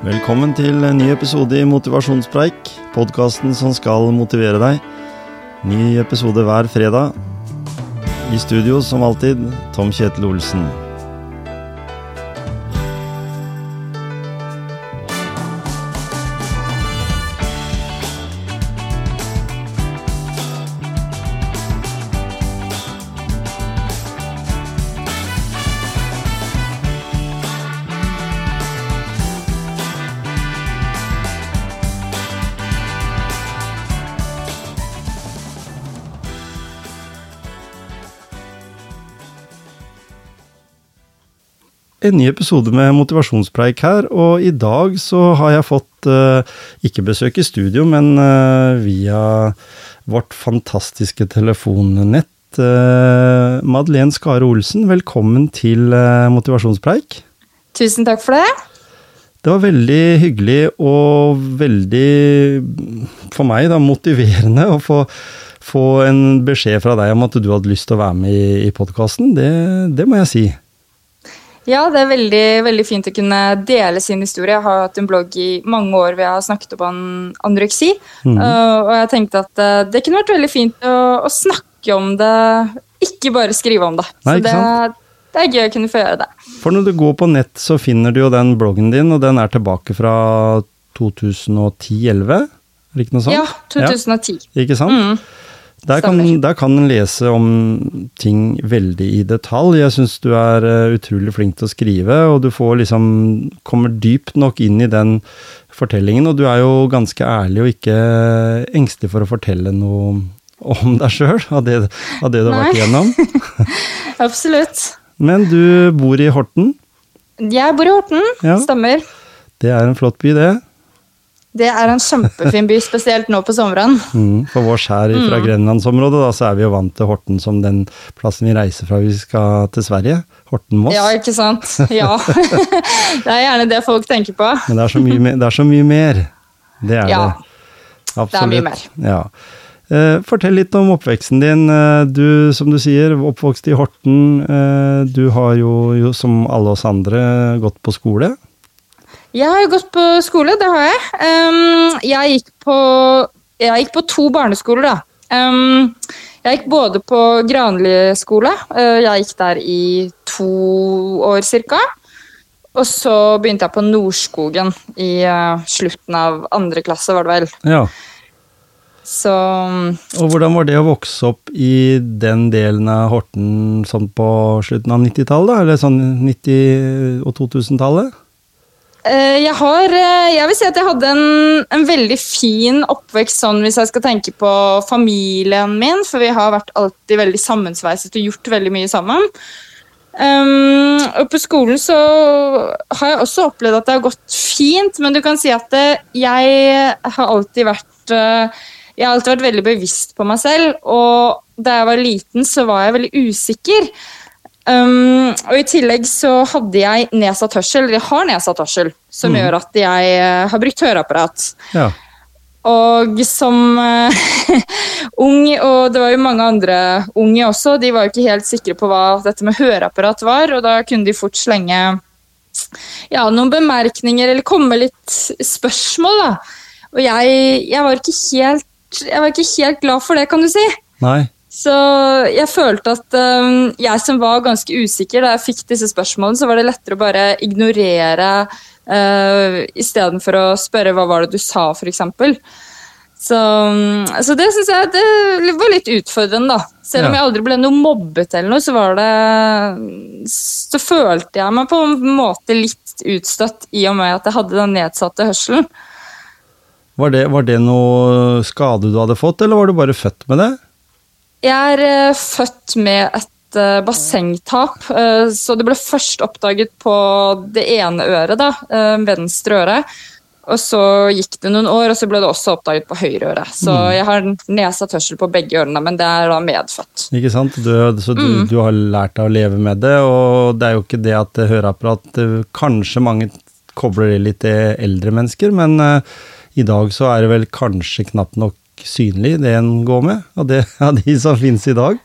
Velkommen til en ny episode i Motivasjonspreik, podkasten som skal motivere deg. Ny episode hver fredag. I studio, som alltid, Tom Kjetil Olsen. En ny episode med motivasjonspreik her, og i dag så har jeg fått uh, ikke besøk i studio, men uh, via vårt fantastiske telefonnett. Uh, Madeleine Skare Olsen, velkommen til motivasjonspreik. Tusen takk for det. Det var veldig hyggelig og veldig, for meg, da, motiverende å få, få en beskjed fra deg om at du hadde lyst til å være med i, i podkasten. Det, det må jeg si. Ja, det er veldig, veldig, fint å kunne dele sin historie. Jeg har hatt en blogg i mange år hvor jeg har snakket om anoreksi. Mm. Og jeg tenkte at uh, det kunne vært veldig fint å, å, snakke om det, ikke bare skrive om det. Nei, så det, det, er gøy å kunne få gjøre det. For når du går på nett, så finner du jo den bloggen din, og den er tilbake fra 2010-2011? Er det ikke noe sånt? Ja, 2010. Ja, ikke sant? Mm. Der kan, der kan en lese om ting veldig i detalj. Jeg syns du er uh, utrolig flink til å skrive, og du får liksom kommer dypt nok inn i den fortellingen. Og du er jo ganske ærlig og ikke engstelig for å fortelle noe om deg sjøl, av, av, det du har vært igjennom. Absolutt. Men du bor i Horten? Jeg bor i Horten, ja. stemmer. Det er en flott by, det. Det er en kjempefin by, spesielt nå på sommeren. Mm, for oss her fra mm. grenlandsområdet, da, så er vi jo vant til Horten som den plassen vi reiser fra vi skal til Sverige. Horten-Moss. Ja, ikke sant. Ja. det er gjerne det folk tenker på. Men det er så mye, det er så mye mer. Det er ja, det. Absolutt. Det er mye mer. Ja. Eh, fortell litt om oppveksten din. Eh, du, som du sier, oppvokst i Horten. Eh, du har jo, jo, som alle oss andre, gått på skole. Jeg har jo gått på skole, det har jeg. Um, jeg, gikk på, jeg gikk på to barneskoler, da. Um, jeg gikk både på Granli skole, uh, jeg gikk der i to år ca. Og så begynte jeg på Nordskogen i uh, slutten av andre klasse, var det vel. Ja. Så Og hvordan var det å vokse opp i den delen av Horten sånn på slutten av 90-tallet, eller sånn 90- og 2000-tallet? Eh, jeg har eh, Jeg vil si at jeg hadde en, en, veldig fin oppvekst sånn hvis jeg skal tenke på familien min, for vi har vært alltid veldig sammensveiset og gjort veldig mye sammen. Um, og på skolen så har jeg også opplevd at det har gått fint, men du kan si at det, jeg har alltid vært Jeg har alltid vært veldig bevisst på meg selv, og da jeg var liten, så var jeg veldig usikker. Um, og I tillegg så hadde jeg nedsatt hørsel, eller jeg har nedsatt hørsel, som mm. gjør at jeg uh, har brukt høreapparat. Ja. Og som uh, ung, og det var jo mange andre unge også, de var jo ikke helt sikre på hva dette med høreapparat var, og da kunne de fort slenge ja, noen bemerkninger eller komme litt spørsmål. da. Og jeg, jeg, var helt, jeg var ikke helt glad for det, kan du si. Nei. Så jeg følte at um, jeg som var ganske usikker da jeg fikk disse spørsmålene, så var det lettere å bare ignorere uh, istedenfor å spørre hva var det du sa, f.eks. Så, um, så det syns jeg det var litt utfordrende, da. Selv om jeg aldri ble noe mobbet eller noe, så var det Så følte jeg meg på en måte litt utstøtt i og med at jeg hadde den nedsatte hørselen. Var det, var det noe skade du hadde fått, eller var du bare født med det? Jeg er uh, født med et uh, bassengtap, uh, så det ble først oppdaget på det ene øret, da, venstre øre. Og så gikk det noen år, og så ble det også oppdaget på høyre øre. Så mm. jeg har nedsatt hørsel på begge ørene, men det er da medfødt. Ikke sant, du, Så du, mm. du, har lært deg å leve med det, og det er jo ikke det at høreapparat Kanskje mange kobler det litt til eldre mennesker, men i dag så er det vel kanskje knapt nok synlig, det en går med, av, det, av de som finnes i dag?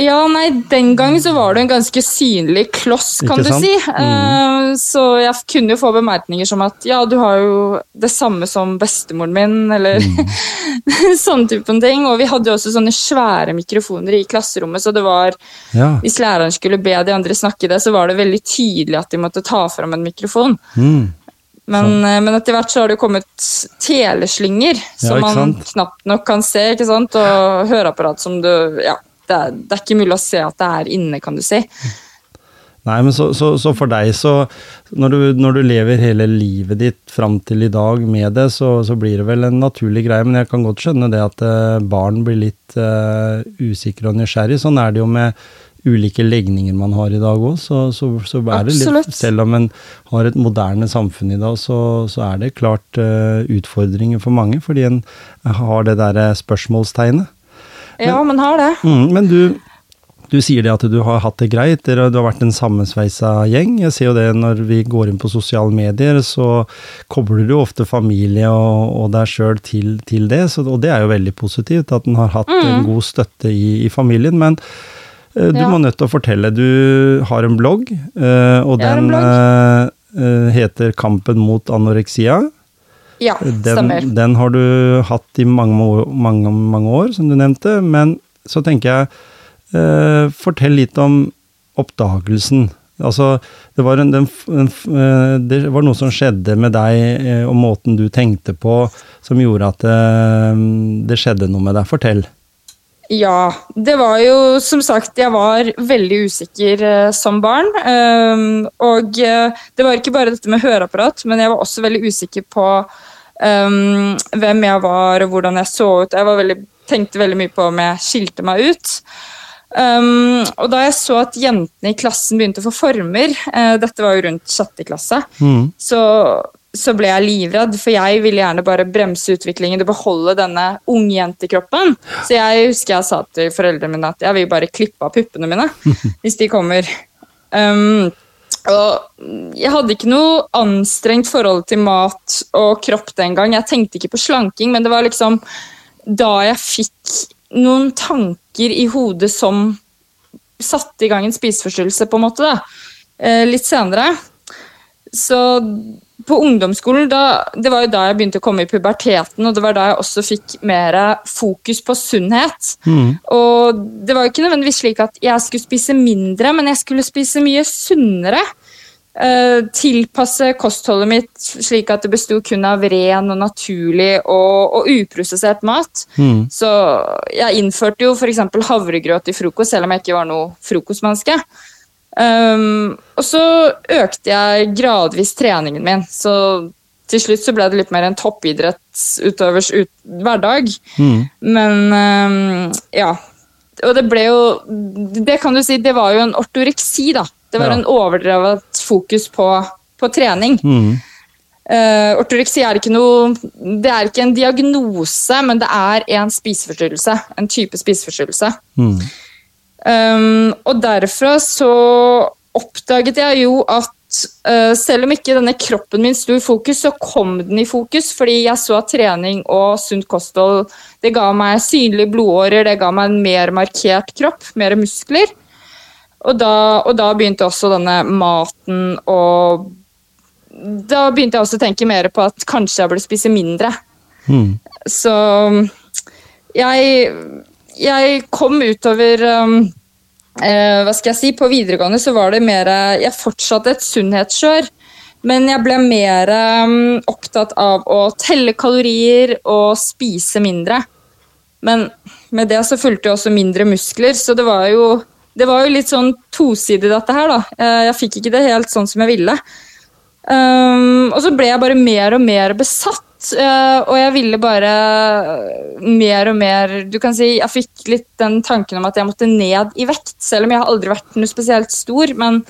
Ja, nei, den gangen så var det en ganske synlig kloss, kan du si. Mm. Uh, så jeg kunne jo få bemerkninger som at ja, du har jo det samme som bestemoren min, eller mm. sånn type ting. Og vi hadde jo også sånne svære mikrofoner i klasserommet, så det var ja. Hvis læreren skulle be de andre snakke det, så var det veldig tydelig at de måtte ta fram en mikrofon. Mm. Men, uh, men, etter hvert så har det jo kommet teleslynger, som ja, man knapt nok kan se, ikke sant? og høreapparat som du Ja det er, det er, ikke mulig å se at det er inne, kan du si. Nei, men så, så, så for deg, så når du, når du, lever hele livet ditt fram til i dag med det, så, så, blir det vel en naturlig greie. Men jeg kan godt skjønne det at uh, barn blir litt uh, usikre og nysgjerrig. Sånn er det jo med ulike legninger man har i dag òg. Så, så, så, er det litt Selv om en har et moderne samfunn i dag, så, er det klart uh, utfordringer for mange. Fordi en har det derre spørsmålstegnet. Ja, man har det. Mm, men du, du sier det at du har hatt det greit, du har vært en sammensveisa gjeng. Jeg ser jo det når vi går inn på sosiale medier, så kobler du ofte familie og, og deg sjøl til, til, det. Så, og det er jo veldig positivt, at en har hatt mm. en god støtte i, i familien. Men du ja. må nødt til å fortelle. Du har en blogg, uh, og den blogg. Uh, heter Kampen mot anoreksia. Ja, den, stemmer. Den har du hatt i mange, mange, mange år, som du nevnte. Men så tenker jeg eh, Fortell litt om oppdagelsen. Altså, det var, en, den, en, eh, det var, noe som skjedde med deg eh, og måten du tenkte på, som gjorde at det, eh, det skjedde noe med deg. Fortell. Ja, det var jo som sagt Jeg var veldig usikker eh, som barn. Um, og eh, det var ikke bare dette med høreapparat, men jeg var også veldig usikker på um, hvem jeg var og hvordan jeg så ut. Jeg veldig, tenkte veldig mye på om jeg skilte meg ut. Um, og da jeg så at jentene i klassen begynte å få former, uh, dette var jo rundt sjette klasse, mm. så, så, ble jeg livredd, for jeg ville gjerne bare bremse utviklingen og beholde denne ungjentekroppen. Så jeg husker jeg sa til foreldrene mine at jeg vil bare klippe av puppene mine hvis de kommer. Um, og jeg hadde ikke noe anstrengt forhold til mat og kropp den gang. Jeg tenkte ikke på slanking, men det var liksom da jeg fikk noen tanker i hodet som satte i gang en spiseforstyrrelse, på en måte. da. Eh, litt senere. Så på ungdomsskolen, da, det var jo da jeg begynte å komme i puberteten, og det var da jeg også fikk mer fokus på sunnhet. Mm. Og det var jo ikke nødvendigvis slik at jeg skulle spise mindre, men jeg skulle spise mye sunnere. Uh, tilpasse kostholdet mitt slik at det besto kun av ren og naturlig og, og uprosessert mat. Mm. Så jeg innførte jo f.eks. havregrøt i frokost, selv om jeg ikke var noe frokostmenneske. Um, og så økte jeg gradvis treningen min, så til slutt så ble det litt mer en toppidrettsutøvers ut hverdag. Mm. Men um, ja. Og det ble jo Det kan du si, det var jo en ortoreksi, da. Det var ja. en overdrevet fokus på, på trening. Mm. Uh, ortoreksi er ikke noe Det er ikke en diagnose, men det er en spiseforstyrrelse. En type spiseforstyrrelse. Mm. Um, og derfra så oppdaget jeg jo at uh, selv om ikke denne kroppen min sto i fokus, så kom den i fokus fordi jeg så at trening og sunt kosthold det ga meg synlige blodårer, det ga meg en mer markert kropp, mer muskler. Og da, og da begynte også denne maten og Da begynte jeg også å tenke mer på at kanskje jeg burde spise mindre. Mm. Så jeg jeg kom utover um, eh, Hva skal jeg si? På videregående så var det mer Jeg fortsatte et sunnhetskjør. Men jeg ble mer um, opptatt av å telle kalorier og spise mindre. Men med det så fulgte jo også mindre muskler, så det var jo, det var jo litt sånn tosidig, dette her, da. Eh, jeg fikk ikke det helt sånn som jeg ville. Um, og så ble jeg bare mer og mer besatt og jeg ville bare mer og mer Du kan si Jeg fikk litt den tanken om at jeg måtte ned i vekt, selv om jeg har aldri vært noe spesielt stor. Men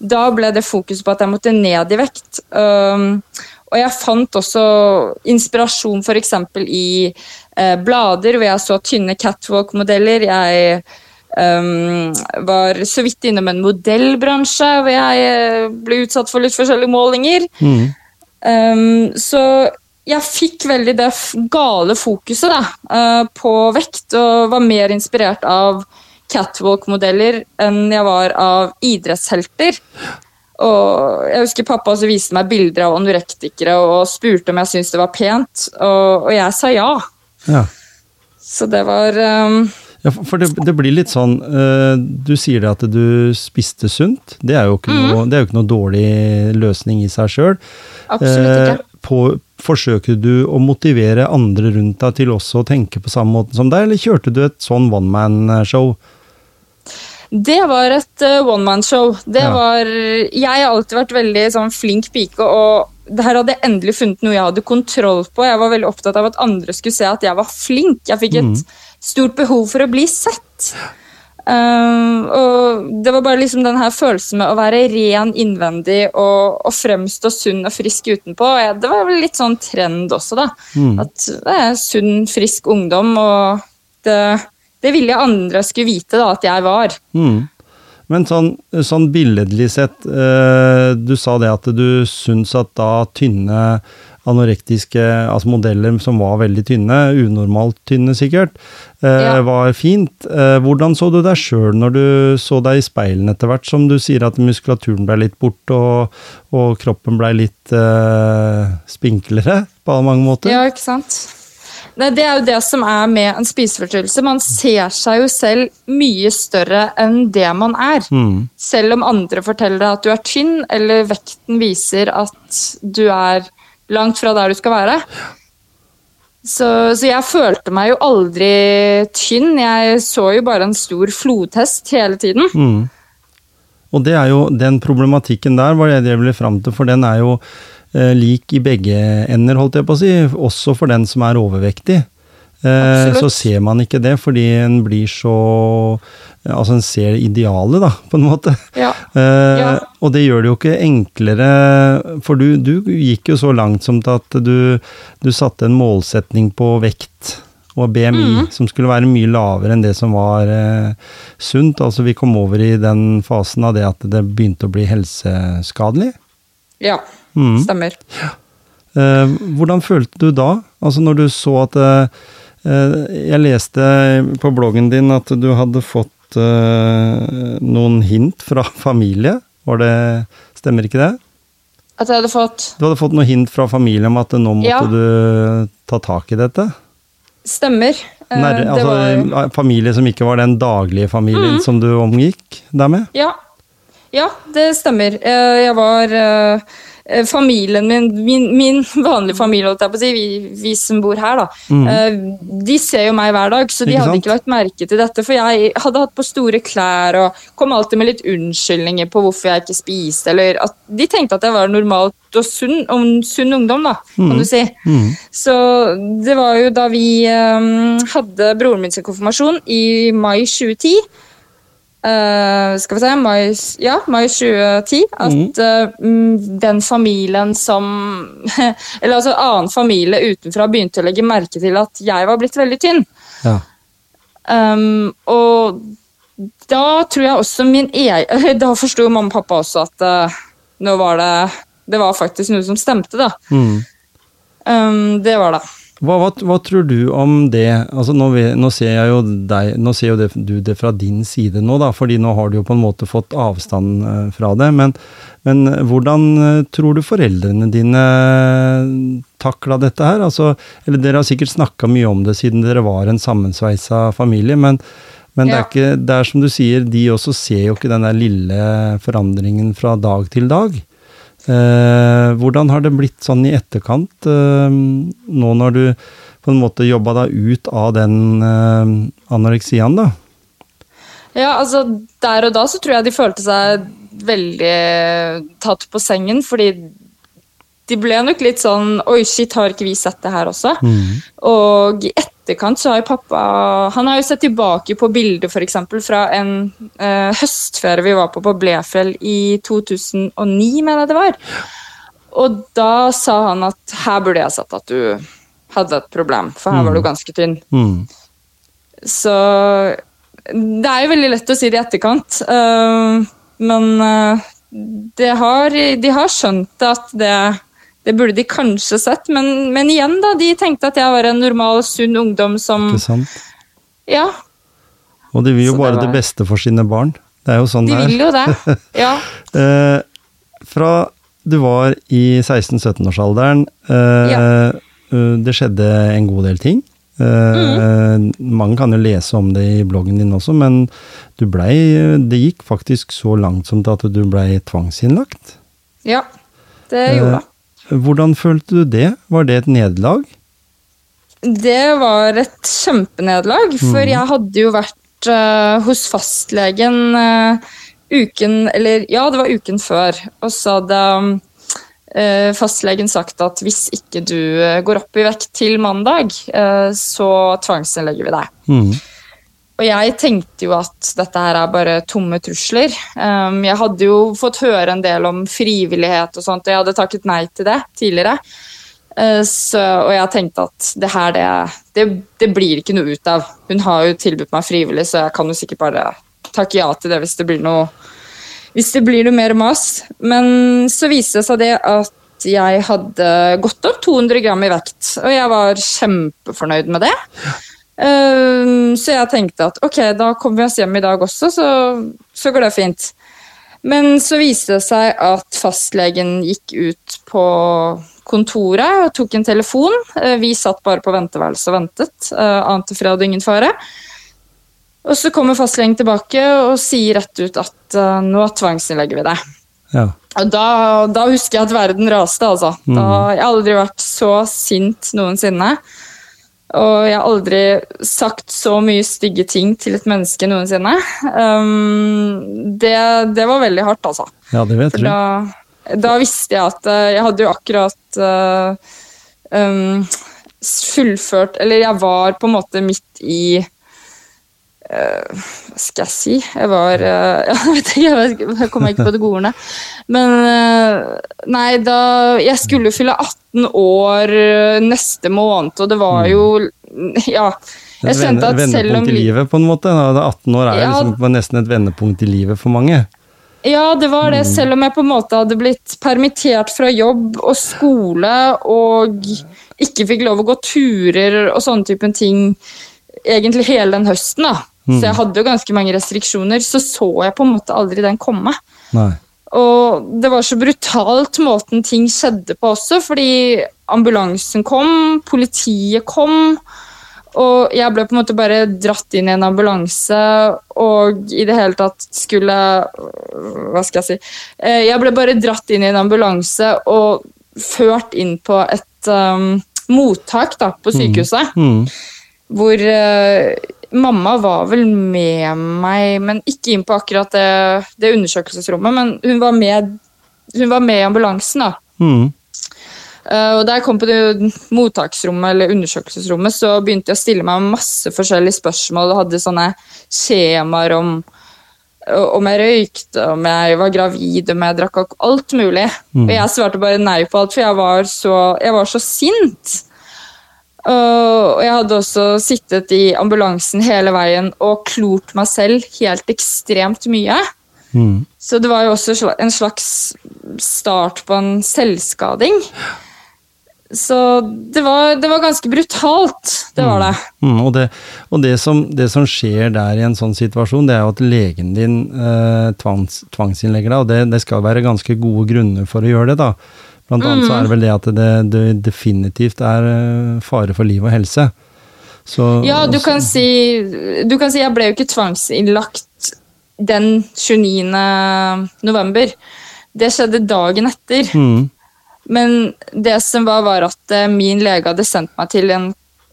da ble det fokus på at jeg måtte ned i vekt. Um, og jeg fant også inspirasjon f.eks. i uh, blader hvor jeg så tynne catwalk-modeller. Jeg um, var så vidt innom en modellbransje hvor jeg ble utsatt for litt forskjellige målinger. Mm. Um, så jeg fikk veldig det gale fokuset da, eh, på vekt, og var mer inspirert av catwalk-modeller enn jeg var av idrettshelter. Og jeg husker pappa også viste meg bilder av anorektikere og spurte om jeg syntes det var pent, og, og jeg sa ja. ja. Så det var um, ja, for det, det, blir litt sånn uh, Du sier det at du spiste sunt. Det er jo ikke, mm. noe, jo ikke noe, dårlig løsning i seg sjøl. Absolutt ikke. Uh, på, forsøker du å motivere andre rundt deg til også å tenke på samme måte som deg, eller kjørte du et sånn one man-show? Det var et uh, one man-show. Det ja. var Jeg har alltid vært veldig sånn, flink pike, og her hadde jeg endelig funnet noe jeg hadde kontroll på. Jeg var veldig opptatt av at andre skulle se at jeg var flink. Jeg fikk et mm. stort behov for å bli sett. Um, og det var bare liksom den her følelsen med å være ren innvendig og, og fremstå sunn og frisk utenpå. Ja, det var vel litt sånn trend også, da. Mm. At det er sunn, frisk ungdom, og det det ville jeg andre skulle vite da, at jeg var. Mm. Men sånn, sånn, billedlig sett, eh, du sa det at du syns at da tynne anorektiske altså modeller som var veldig tynne, unormalt tynne sikkert, eh, ja. var fint. Eh, hvordan så du deg sjøl når du så deg i speilene etter hvert, som du sier at muskulaturen ble litt borte og, og, kroppen ble litt eh, spinklere på mange måter? Ja, ikke sant. Nei, det er jo det som er med en spiseforstyrrelse. Man ser seg jo selv mye større enn det man er. Mm. Selv om andre forteller deg at du er tynn, eller vekten viser at du er langt fra der du skal være. Så, så, jeg følte meg jo aldri tynn. Jeg så jo bare en stor flodhest hele tiden. Mm. Og det er jo den problematikken der, var det jeg ville fram til, for den er jo Eh, lik i begge ender, holdt jeg på å si. Også for den som er overvektig. Eh, Så ser man ikke det, fordi en blir så Altså en ser idealet, da, på en måte. Ja. Eh, ja. Og det gjør det jo ikke enklere, for du, du gikk jo så langt som til at du, du satte en målsetning på vekt og BMI mm. som skulle være mye lavere enn det som var eh, sunt. Altså vi kom over i den fasen av det at det begynte å bli helseskadelig. Ja. Mm. Stemmer. Eh, hvordan følte du da, altså når du så at eh, eh, Jeg leste på bloggen din at du hadde fått noen hint fra familie. Var det Stemmer ikke det? At jeg hadde fått Du hadde fått noen hint fra familie om at nå måtte ja. du ta tak i dette? Stemmer. Nær, altså, var... Familie som ikke var den daglige familien mm. som du omgikk deg med? Ja. ja, det stemmer. Jeg var Eh, familien min, min, min vanlige familie, si, vi, vi, som bor her, da, mm. Eh, de ser jo meg hver dag, så de ikke hadde ikke lagt merke til dette. For jeg hadde hatt på store klær og kom alltid med litt unnskyldninger på hvorfor jeg ikke spiste. Eller at de tenkte at jeg var normalt og sunn, om, sunn ungdom, da, kan mm. du si. Mm. Så det var jo da vi um, hadde broren min sin konfirmasjon i mai 2010. Uh, skal vi se mai, ja, mai 2010. At uh, den familien som Eller altså annen familie utenfra begynte å legge merke til at jeg var blitt veldig tynn. Ja. Um, og da tror jeg også min egen Da forsto mamma og pappa også at uh, nå var det Det var faktisk noe som stemte, da. Mm. Um, det var det. Hva, hva, hva, tror du om det? Altså nå, nå, ser jeg jo deg, nå ser jo det, du det fra din side nå, da, fordi nå har du jo på en måte fått avstand uh, fra det. Men, men hvordan uh, tror du foreldrene dine takla dette her? Altså, eller dere har sikkert snakka mye om det siden dere var en sammensveisa familie, men, men ja. det, er ikke, det er som du sier, de også ser jo ikke den der lille forandringen fra dag til dag. Eh, hvordan har det blitt sånn i etterkant, eh, nå når du på en måte jobba deg ut av den eh, anoreksiaen, da? Ja, altså der og da så tror jeg de følte seg veldig tatt på sengen, fordi de ble nok litt sånn Oi, shit, har ikke vi sett det her også? Mm. Og i etterkant så har jo pappa Han har jo sett tilbake på bilder f.eks. fra en eh, høstferie vi var på på Blefjell i 2009, mener jeg det var. Og da sa han at her burde jeg sett at du hadde et problem, for her var du mm. ganske tynn. Mm. Så det er jo veldig lett å si det i etterkant, uh, men uh, har, de har skjønt at det det burde de kanskje sett, men, men, igjen, da. De tenkte at jeg var en normal, sunn ungdom som Ikke sant? Ja. Og de vil jo Så bare det, var- beste for sine barn. Det er jo sånn De det er. vil jo det. Ja. Eh, fra du var i 16-17-årsalderen eh, Ja. eh, Det skjedde en god del ting. Mm. Mange kan jo lese om det i bloggen din også, men du blei Det gikk faktisk så langt som til at du blei tvangsinnlagt. ja. Det gjorde det. Eh, Hvordan følte du det? Var det et nederlag? Det var et kjempenederlag, for jeg hadde jo vært uh, hos fastlegen uh, uken Eller ja, det var uken før. Og så hadde eh, fastlegen sagt at hvis ikke du går opp i vekt til mandag, så tvangsinnlegger vi deg. Mm. Og jeg tenkte jo at dette her er bare tomme trusler. Um, jeg hadde jo fått høre en del om frivillighet og sånt, og jeg hadde takket nei til det tidligere. Uh, så, og jeg tenkte at det her, det, det, det blir ikke noe ut av. Hun har jo tilbudt meg frivillig, så jeg kan jo sikkert bare takke ja til det hvis det blir noe, hvis det blir noe mer mas. Men så viste det seg det at jeg hadde gått opp 200 gram i vekt, og jeg var kjempefornøyd med det. Um, så jeg tenkte at ok, da kommer vi oss hjem i dag også, så, så går det fint. Men så viste det seg at fastlegen gikk ut på kontoret og tok en telefon. Eh, Vi satt bare på venteværelset og ventet. eh, Ante fred og ingen fare. Og så kommer fastlegen tilbake og sier rett ut at eh, nå tvangsinnlegger vi deg. Ja. Og da, da husker jeg at verden raste, altså. Da, jeg har aldri vært så sint noensinne. Og jeg har aldri sagt så mye stygge ting til et menneske noensinne. Um, det, det var veldig hardt, altså. ja, det vet For da, da visste jeg at eh, Jeg hadde jo akkurat uh, um, fullført Eller jeg var på en måte midt i eh, Hva skal jeg si? Jeg var eh, Jeg vet ikke, jeg, kommer ikke på det gode ordet. Men eh, nei, da Jeg skulle fylle 18 år eh, neste måned, og det var jo Ja. Jeg skjønte at selv om vendepunkt i livet, på en måte. Da, 18 år er Ja. liksom nesten et vendepunkt i livet for mange. Ja, det var det. Selv om jeg på en måte hadde blitt permittert fra jobb og skole og ikke fikk lov å gå turer og sånne typen ting egentlig hele den høsten, da. Så jeg hadde jo ganske mange restriksjoner. Så så jeg på en måte aldri den komme. Nei. Og det var så brutalt måten ting skjedde på også, fordi ambulansen kom, politiet kom, og jeg ble på en måte bare dratt inn i en ambulanse og i det hele tatt skulle Hva skal jeg si? Eh, Jeg ble bare dratt inn i en ambulanse og ført inn på et um, mottak da, på sykehuset. Mm. Hvor eh, mamma var vel med meg, men ikke inn på akkurat det, det undersøkelsesrommet. Men hun var med, hun var med i ambulansen, da. Mm. Uh, og da jeg kom på det mottaksrommet eller undersøkelsesrommet, så begynte jeg å stille meg masse forskjellige spørsmål og hadde sånne skjemaer om om jeg røykte, om jeg var gravid, om jeg drakk Alt mulig. Og jeg svarte bare nei på alt, for jeg var så, jeg var så sint. Og jeg hadde også sittet i ambulansen hele veien og klort meg selv helt ekstremt mye. Mm. Så det var jo også en slags start på en selvskading. Så det var, det var ganske brutalt. Det var det. Mm, og det, og det, som, det som skjer der i en sånn situasjon, det er jo at legen din eh, tvangs, tvangsinnlegger deg, og det, det skal være ganske gode grunner for å gjøre det, da. Blant annet så er det vel det at det, det definitivt er eh, fare for liv og helse. Så, Ja, du kan si, du kan si jeg ble jo ikke tvangsinnlagt den 29. november. Det skjedde dagen etter. mm, Men det som var, var at eh, min lege hadde sendt meg til en,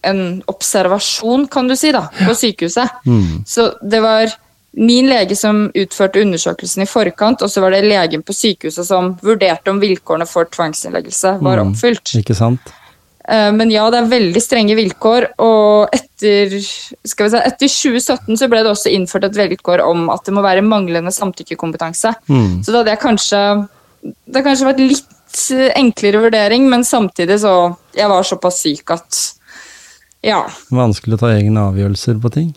en observasjon, kan du si, da, på sykehuset. mm, Så det var min lege som utførte undersøkelsen i forkant, og så var det legen på sykehuset som vurderte om vilkårene for tvangsinnleggelse var Mm. oppfylt. ikke sant? Eh, Men ja, det er veldig strenge vilkår, og etter, skal vi si, etter 2017 så ble det også innført et vilkår om at det må være manglende samtykkekompetanse. Mm. Så da hadde jeg kanskje Det har kanskje vært litt eh, enklere vurdering, men samtidig så Jeg var såpass syk at Ja. Vanskelig å ta egne avgjørelser på ting.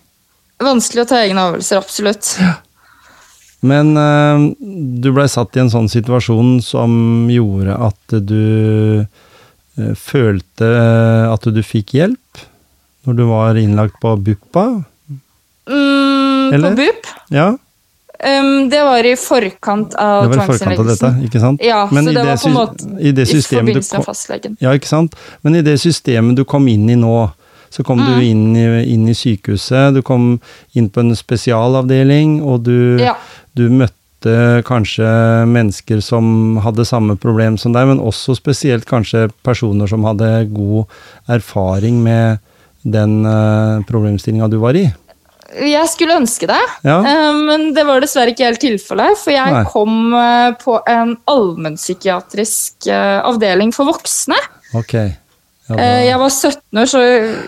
Vanskelig å ta egne avgjørelser, absolutt. Men eh, du blei satt i en sånn situasjon som gjorde at du eh, følte at du fikk hjelp når du var innlagt på BUPA. Mm, på BUP. Ja. Um, det var i forkant av Det var i forkant av dette, ikke sant? Ja, Men så det var på en måte i i forbindelse med fastlegen. Ja, ikke sant? Men i det systemet du kom inn i nå, så kom du inn i, inn i sykehuset, du kom inn på en spesialavdeling, og du, Ja. du møtte kanskje mennesker som hadde samme problem som deg, men også spesielt kanskje personer som hadde god erfaring med den uh, problemstillinga du var i. Jeg skulle ønske det, Ja. eh, men det var dessverre ikke helt tilfellet. For jeg Nei. kom eh, på en allmennpsykiatrisk avdeling for voksne. Ok. Ja, da, Eh, Jeg var 17 år, så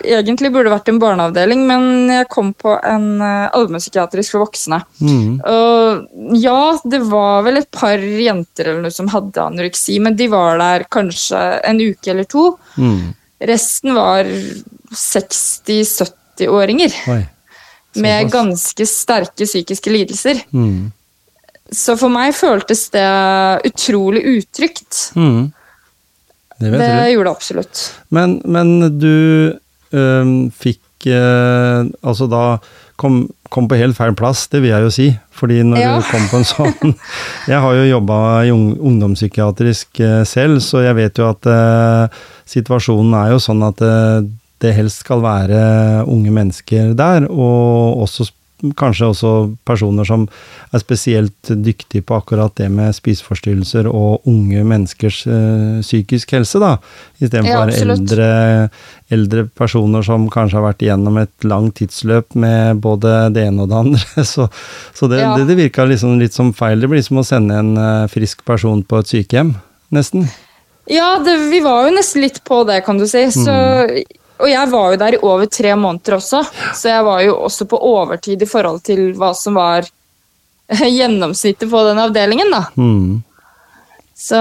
egentlig burde det vært en barneavdeling, men jeg kom på en eh, allmennpsykiatrisk for voksne. mm, Og ja, det var vel et par jenter eller noe som hadde anoreksi, men de var der kanskje en uke eller to. mm. Resten var 60-70-åringer med ganske sterke psykiske lidelser. Mm. Så for meg føltes det utrolig utrygt. Mm. Det Det gjorde det absolutt. Men, men du øhm, fikk øh, Altså da kom, kom på helt feil plass, det vil jeg jo si. Fordi når Ja. du kom på en sånn Jeg har jo jobba ungdomspsykiatrisk øh, selv, så jeg vet jo at øh, situasjonen er jo sånn at øh, det helst skal være unge mennesker der, og også kanskje også personer som er spesielt dyktige på akkurat det med spiseforstyrrelser og unge menneskers øh, psykisk helse, da. Istedenfor Ja, absolutt. eldre, eldre personer som kanskje har vært igjennom et langt tidsløp med både det ene og det andre. Så, så det, Ja. det, det virka liksom litt som feil. Det blir som å sende en øh, frisk person på et sykehjem, nesten. Ja, det, vi var jo nesten litt på det, kan du si. Så, og jeg var jo der i over tre måneder også, så jeg var jo også på overtid i forhold til hva som var gjennomsnittet på den avdelingen, da. Mm. Så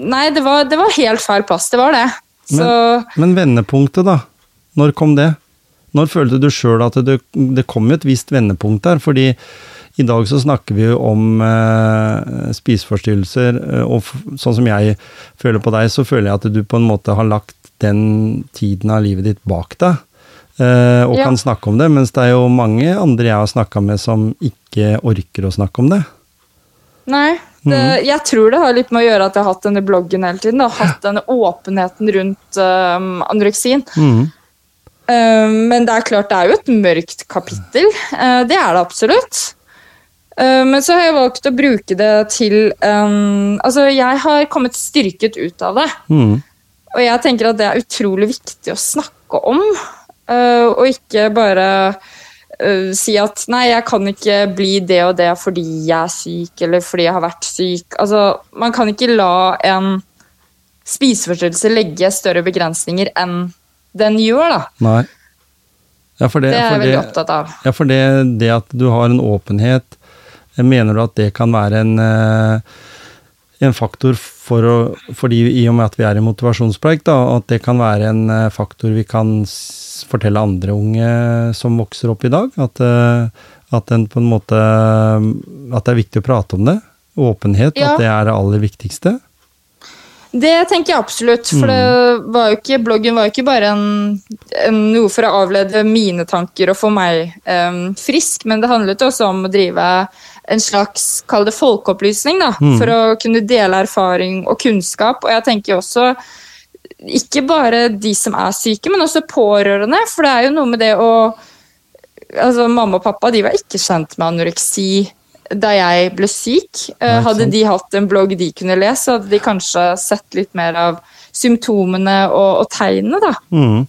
Nei, det var, det var helt feil plass. Det var det. Så Men vendepunktet, da? Når kom det? Når følte du sjøl at det, det kom et visst vendepunkt der? Fordi i dag så snakker vi jo om eh, spiseforstyrrelser, eh, og sånn som jeg føler på deg, så føler jeg at du på en måte har lagt den tiden av livet ditt bak deg. eh, og Ja. kan snakke om det, mens det er jo mange andre jeg har snakka med som ikke orker å snakke om det. nei. Det, jeg tror det har litt med å gjøre at jeg har hatt denne bloggen hele tiden. Og Hatt denne åpenheten rundt um, anoreksien. Mm. Um, men det er klart, det er jo et mørkt kapittel. Uh, det er det absolutt. Uh, men så har jeg valgt å bruke det til um, Altså, jeg har kommet styrket ut av det. Mm. Og jeg tenker at det er utrolig viktig å snakke om. uh, og ikke bare uh, si at nei, jeg kan ikke bli det og det fordi jeg er syk, eller fordi jeg har vært syk. Altså, man kan ikke la en spiseforstyrrelse legge større begrensninger enn den gjør, da. Nei. Ja, det, Det er jeg veldig det- opptatt av. Ja, for det, det at du har en åpenhet, eh, mener du at det kan være en, eh, en faktor for å Fordi i og med at vi er i motivasjonspreik, da, at det kan være en eh, faktor vi kan fortelle andre unge som vokser opp i dag? At, eh, at den på en måte At det er viktig å prate om det? Åpenhet, Ja. at det er det aller viktigste? Det tenker jeg absolutt, for det var ikke, bloggen var jo ikke bare en, en, noe for å avlede mine tanker og få meg um, frisk, men det handlet også om å drive en slags, kall det folkeopplysning, da, for å kunne dele erfaring og kunnskap. Og jeg tenker også ikke bare de som er syke, men også pårørende, for det er jo noe med det å altså Mamma og pappa de var ikke kjent med anoreksi da jeg ble syk. Eh, hadde de hatt en blogg de kunne lese, hadde de kanskje sett litt mer av symptomene og, og tegnene. da. Mm.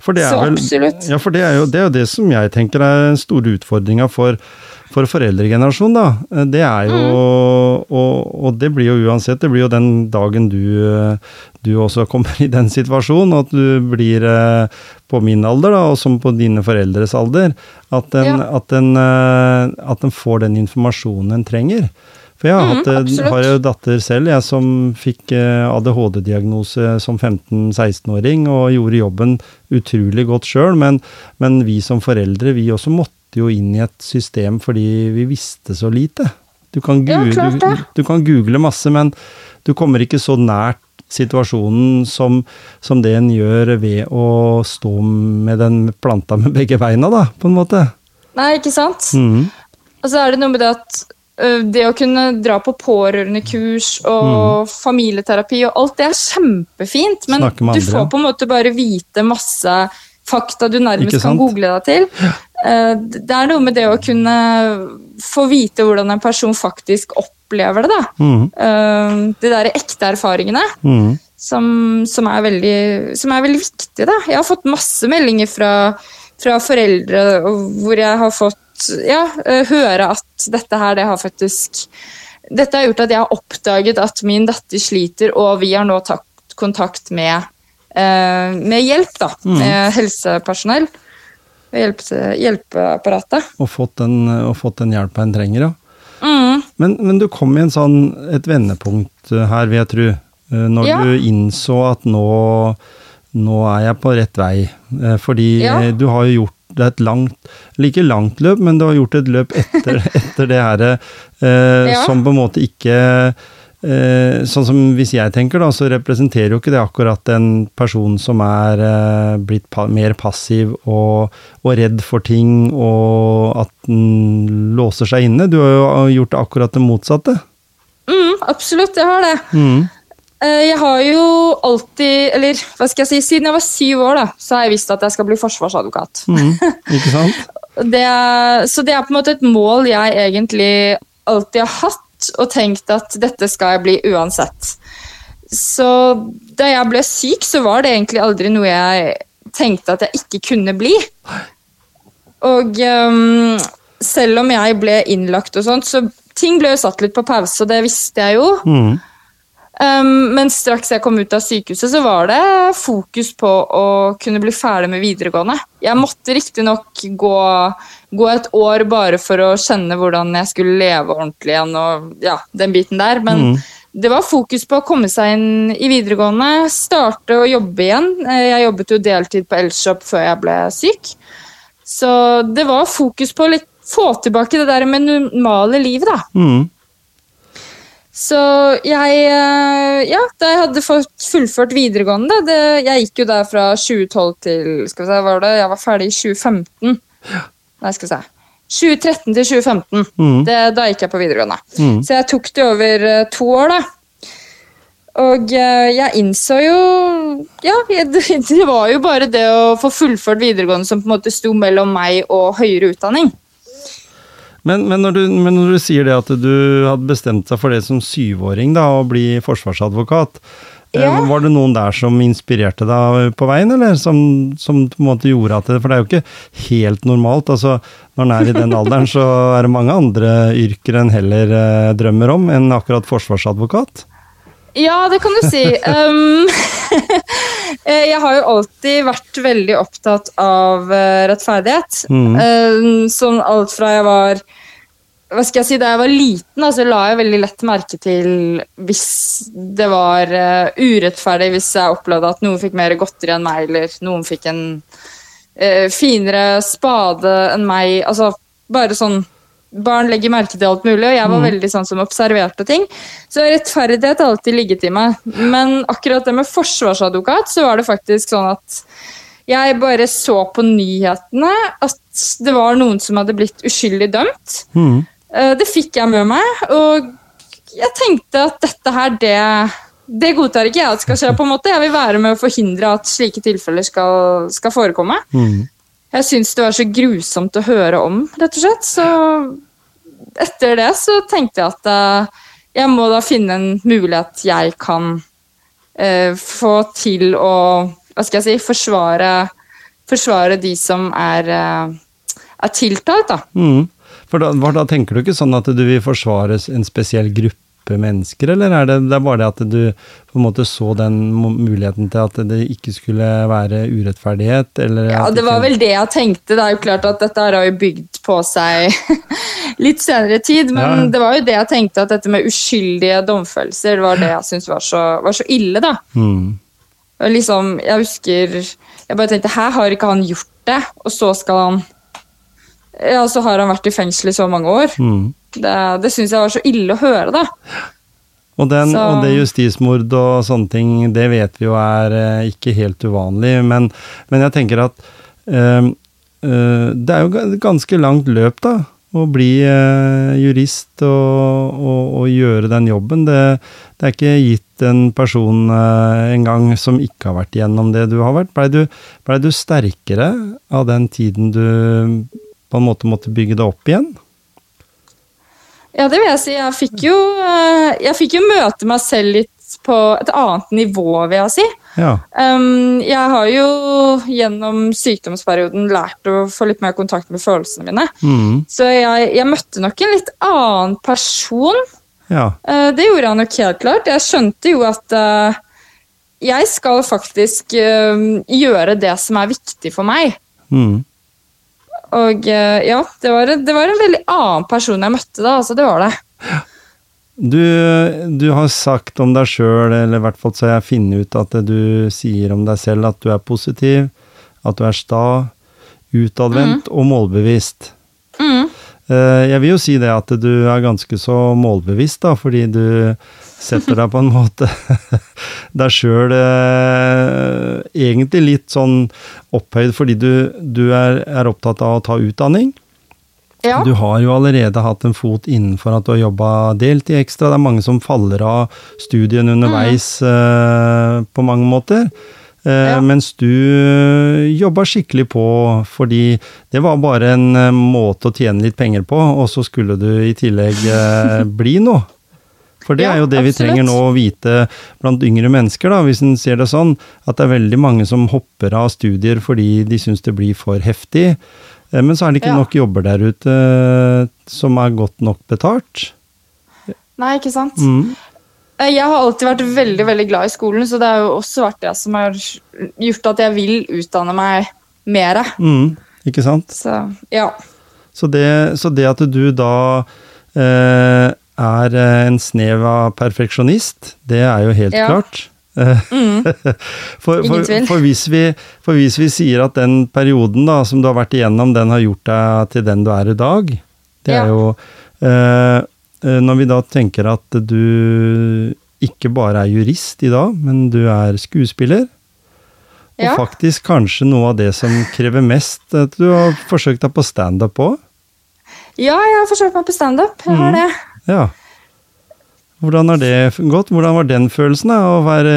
For det er Så vel, absolutt. Ja, for det er, jo, det er jo det som jeg tenker er den store utfordringa for, for foreldregenerasjonen, da. Det er jo og, og det blir jo uansett, det blir jo den dagen du, du også kommer i den situasjonen, at du blir eh, på min alder, da, og som på dine foreldres alder, at en, Ja. at en, eh, at en får den informasjonen en trenger. For jeg har, Mhm, hatt, eh, har jo datter selv, jeg som fikk eh, ADHD-diagnose som 15-16-åring og gjorde jobben utrolig godt sjøl, men, men vi som foreldre, vi også måtte jo inn i et system fordi vi visste så lite. Du kan, Ja, gu- klart du, du kan google masse, men du kommer ikke så nært situasjonen som, som det en gjør ved å stå med den planta med begge beina, da, på en måte. Nei, ikke sant? Mm. Og så er det noe med det at det å kunne dra på pårørendekurs og familieterapi og alt det er kjempefint, men du får på en måte bare vite masse fakta du nærmest kan google deg til. Eh, Det er noe med det å kunne få vite hvordan en person faktisk opplever det, da. Mm. Eh, De der ekte erfaringene Mm. som, som, er veldig, som er veldig viktig. Da. Jeg har fått masse meldinger fra, fra foreldre hvor jeg har fått ja, eh, høre at dette her, det har faktisk Dette har gjort at jeg har oppdaget at min datter sliter, og vi har nå tatt kontakt med, eh, med hjelp, da. Med helsepersonell. Hjelp, hjelpeapparatet. Og, fått den, og fått den hjelpa en trenger, ja. Mm. Men, men du kom i en sånn, et vendepunkt eh, her, vil jeg tro. Når Ja. du innså at nå, nå er jeg på rett vei. Fordi Ja. du har jo gjort det er et langt, like langt løp, men du har gjort et løp etter, etter det her eh, Ja. som på en måte ikke eh, Sånn som hvis jeg tenker, da, så representerer jo ikke det akkurat en person som er eh, blitt pa mer passiv og, og redd for ting, og at den låser seg inne. Du har jo gjort akkurat det motsatte. Mm, absolutt, jeg har det. Mm. Eh, Jeg har jo alltid, eller hva skal jeg si, siden jeg var syv år, da, så har jeg visst at jeg skal bli forsvarsadvokat. Mm. Ikke sant? Det, er- så det er på en måte et mål jeg egentlig alltid har hatt, og tenkt at dette skal jeg bli uansett. Så da jeg ble syk, så var det egentlig aldri noe jeg tenkte at jeg ikke kunne bli. Og um, selv om jeg ble innlagt og sånt, så ting ble jo satt litt på pause, og det visste jeg jo. Mm. Um, men straks jeg kom ut av sykehuset, så var det fokus på å kunne bli ferdig med videregående. Jeg måtte riktignok gå, gå et år bare for å kjenne hvordan jeg skulle leve ordentlig igjen, og ja, den biten der. Men Mm. det var fokus på å komme seg inn i videregående, starte å jobbe igjen. Eh, Jeg jobbet jo deltid på Elshop før jeg ble syk. Så det var fokus på å få tilbake det der med normale livet, da. Mm. Så jeg eh, Ja, da jeg hadde fått fullført videregående det, Jeg gikk jo der fra 2012 til Skal vi se, var det? Jeg var ferdig i 2015. Nei, skal vi se. 2013 til 2015. Mm. Det, da gikk jeg på videregående. Mm. Så jeg tok det over eh, to år, da. Og eh, jeg innså jo Ja, det, det var jo bare det å få fullført videregående som på en måte sto mellom meg og høyere utdanning. Men, men, når du, men når du sier det at du hadde bestemt deg for det som syvåring, da, å bli forsvarsadvokat, eh, Ja. var det noen der som inspirerte deg på veien, eller som, som på en måte gjorde at det For det er jo ikke helt normalt. altså Når en er i den alderen, så er det mange andre yrker en heller eh, drømmer om enn akkurat forsvarsadvokat. Ja, det kan du si. Um, eh, jeg har jo alltid vært veldig opptatt av eh, rettferdighet. Mm. Um, sånn alt fra jeg var hva skal jeg si, Da jeg var liten, altså, la jeg veldig lett merke til hvis det var uh, urettferdig, hvis jeg opplevde at noen fikk mer godteri enn meg, eller noen fikk en uh, finere spade enn meg. Altså, bare sånn Barn legger merke til alt mulig, og jeg var veldig sånn som observerte ting. Så rettferdighet har alltid ligget i meg. Men akkurat det med forsvarsadvokat, så var det faktisk sånn at jeg bare så på nyhetene at det var noen som hadde blitt uskyldig dømt. Mm. Eh, Det fikk jeg med meg, og jeg tenkte at dette her, det, det godtar ikke jeg at skal skje. på en måte. Jeg vil være med å forhindre at slike tilfeller skal, skal forekomme. Mm. Jeg syns det var så grusomt å høre om, rett og slett. Så etter det så tenkte jeg at eh, jeg må da finne en mulighet jeg kan eh, få til å Hva skal jeg si forsvare, forsvare de som er, eh, er tiltalt, da. Mm. For da, da tenker du ikke sånn at du vil forsvare en spesiell gruppe mennesker, eller er det, det er bare det at du på en måte så den muligheten til at det ikke skulle være urettferdighet, eller Ja, Det var vel det jeg tenkte. Det er jo klart at dette har jo bygd på seg litt senere tid, men Ja. det var jo det jeg tenkte, at dette med uskyldige domfellelser var det jeg syntes var, så- var så ille, da. Mm. Og liksom, jeg husker Jeg bare tenkte, her har ikke han gjort det, og så skal han Ja, så har han vært i fengsel i så mange år. Mm. Det, det syns jeg var så ille å høre, da. Og, den, og det justismord og sånne ting, det vet vi jo er eh, ikke helt uvanlig, men, men jeg tenker at eh, Det er jo ganske langt løp, da. Å bli jurist og, og, og, gjøre den jobben. Det, det, er ikke gitt en person en gang som ikke har vært igjennom det du har vært. Blei du, ble du sterkere av den tiden du på en måte måtte bygge det opp igjen? Ja, det vil jeg si. Jeg fikk jo, jeg fikk jo møte meg selv litt på et annet nivå, vil jeg si. Ja. Um, jeg har jo gjennom sykdomsperioden lært å få litt mer kontakt med følelsene mine. Mm. Så jeg, jeg, møtte nok en litt annen person. Ja. Uh, det gjorde han nok helt klart. Jeg skjønte jo at uh, jeg skal faktisk uh, gjøre det som er viktig for meg. Mm. Og uh, ja, det var, det var, en veldig annen person jeg møtte da. Altså, det var det. Du, du, har sagt om deg sjøl, eller i hvert fall så har jeg funnet ut at du sier om deg selv at du er positiv, at du er sta, utadvendt mm. og målbevisst. Mm. Jeg vil jo si det at du er ganske så målbevisst, da, fordi du setter deg på en måte deg sjøl eh, egentlig litt sånn opphøyd fordi du, du er, er, opptatt av å ta utdanning. Ja. Du har jo allerede hatt en fot innenfor at du har jobba deltid ekstra. Det er mange som faller av studien underveis mm. uh, på mange måter. Uh, ja. Mens du jobba skikkelig på fordi det var bare en uh, måte å tjene litt penger på, og så skulle du i tillegg bli noe. For det ja, er jo det absolutt. vi trenger nå å vite blant yngre mennesker, da, hvis en ser det sånn, at det er veldig mange som hopper av studier fordi de syns det blir for heftig. Eh, men så er det ikke ja. nok jobber der ute eh, som er godt nok betalt. Nei, ikke sant. Mm. Eh, jeg har alltid vært veldig veldig glad i skolen, så det har jo også vært det som har gjort at jeg vil utdanne meg mer. Mm, ikke sant? Så, ja. Så det, så det at du da eh, er en snev av perfeksjonist, det er jo helt ja. klart. Mm. for, for, for, hvis vi, for, hvis vi, sier at den perioden da, som du har vært igjennom, den har gjort deg til den du er i dag, det er jo eh, eh, Når vi da tenker at du ikke bare er jurist i dag, men du er skuespiller, ja. og faktisk kanskje noe av det som krever mest at Du har forsøkt deg på standup òg? Ja, jeg har forsøkt meg på standup. Jeg har mm. det. Ja. Hvordan har det gått? Hvordan var den følelsen, da, å være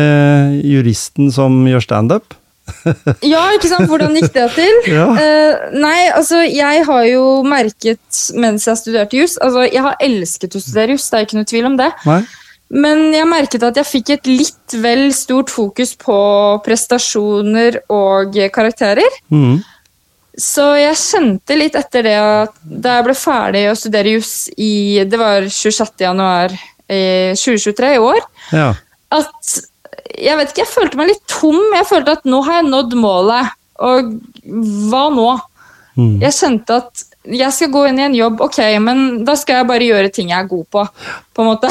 juristen som gjør standup? Ja, ikke sant. Hvordan gikk det til? ja. uh, nei, altså, jeg har jo merket mens jeg studerte juss Altså, jeg har elsket å studere juss, det er ikke noe tvil om det. Nei. Men jeg merket at jeg fikk et litt vel stort fokus på prestasjoner og karakterer. Mm. Så jeg kjente litt etter det at da jeg ble ferdig å studere juss i Det var 26. januar i 2023, i år, ja. at Jeg vet ikke, jeg følte meg litt tom. Jeg følte at nå har jeg nådd målet. Og hva nå? Mm. Jeg kjente at jeg skal gå inn i en jobb, ok, men da skal jeg bare gjøre ting jeg er god på. på en måte.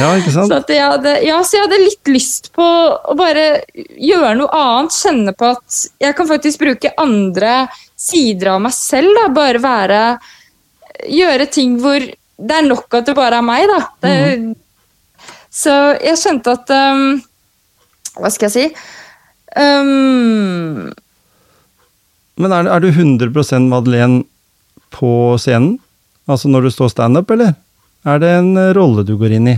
Ja, ikke sant? så, jeg hadde, ja, så jeg hadde litt lyst på å bare gjøre noe annet. Kjenne på at jeg kan faktisk bruke andre sider av meg selv. Da. Bare være Gjøre ting hvor det er nok at det bare er meg, da. Det, mm. Så jeg skjønte at um, Hva skal jeg si? Um, Men er, er, du 100 Madeleine på scenen? Altså når du står standup, eller? Er det en eh, rolle du går inn i?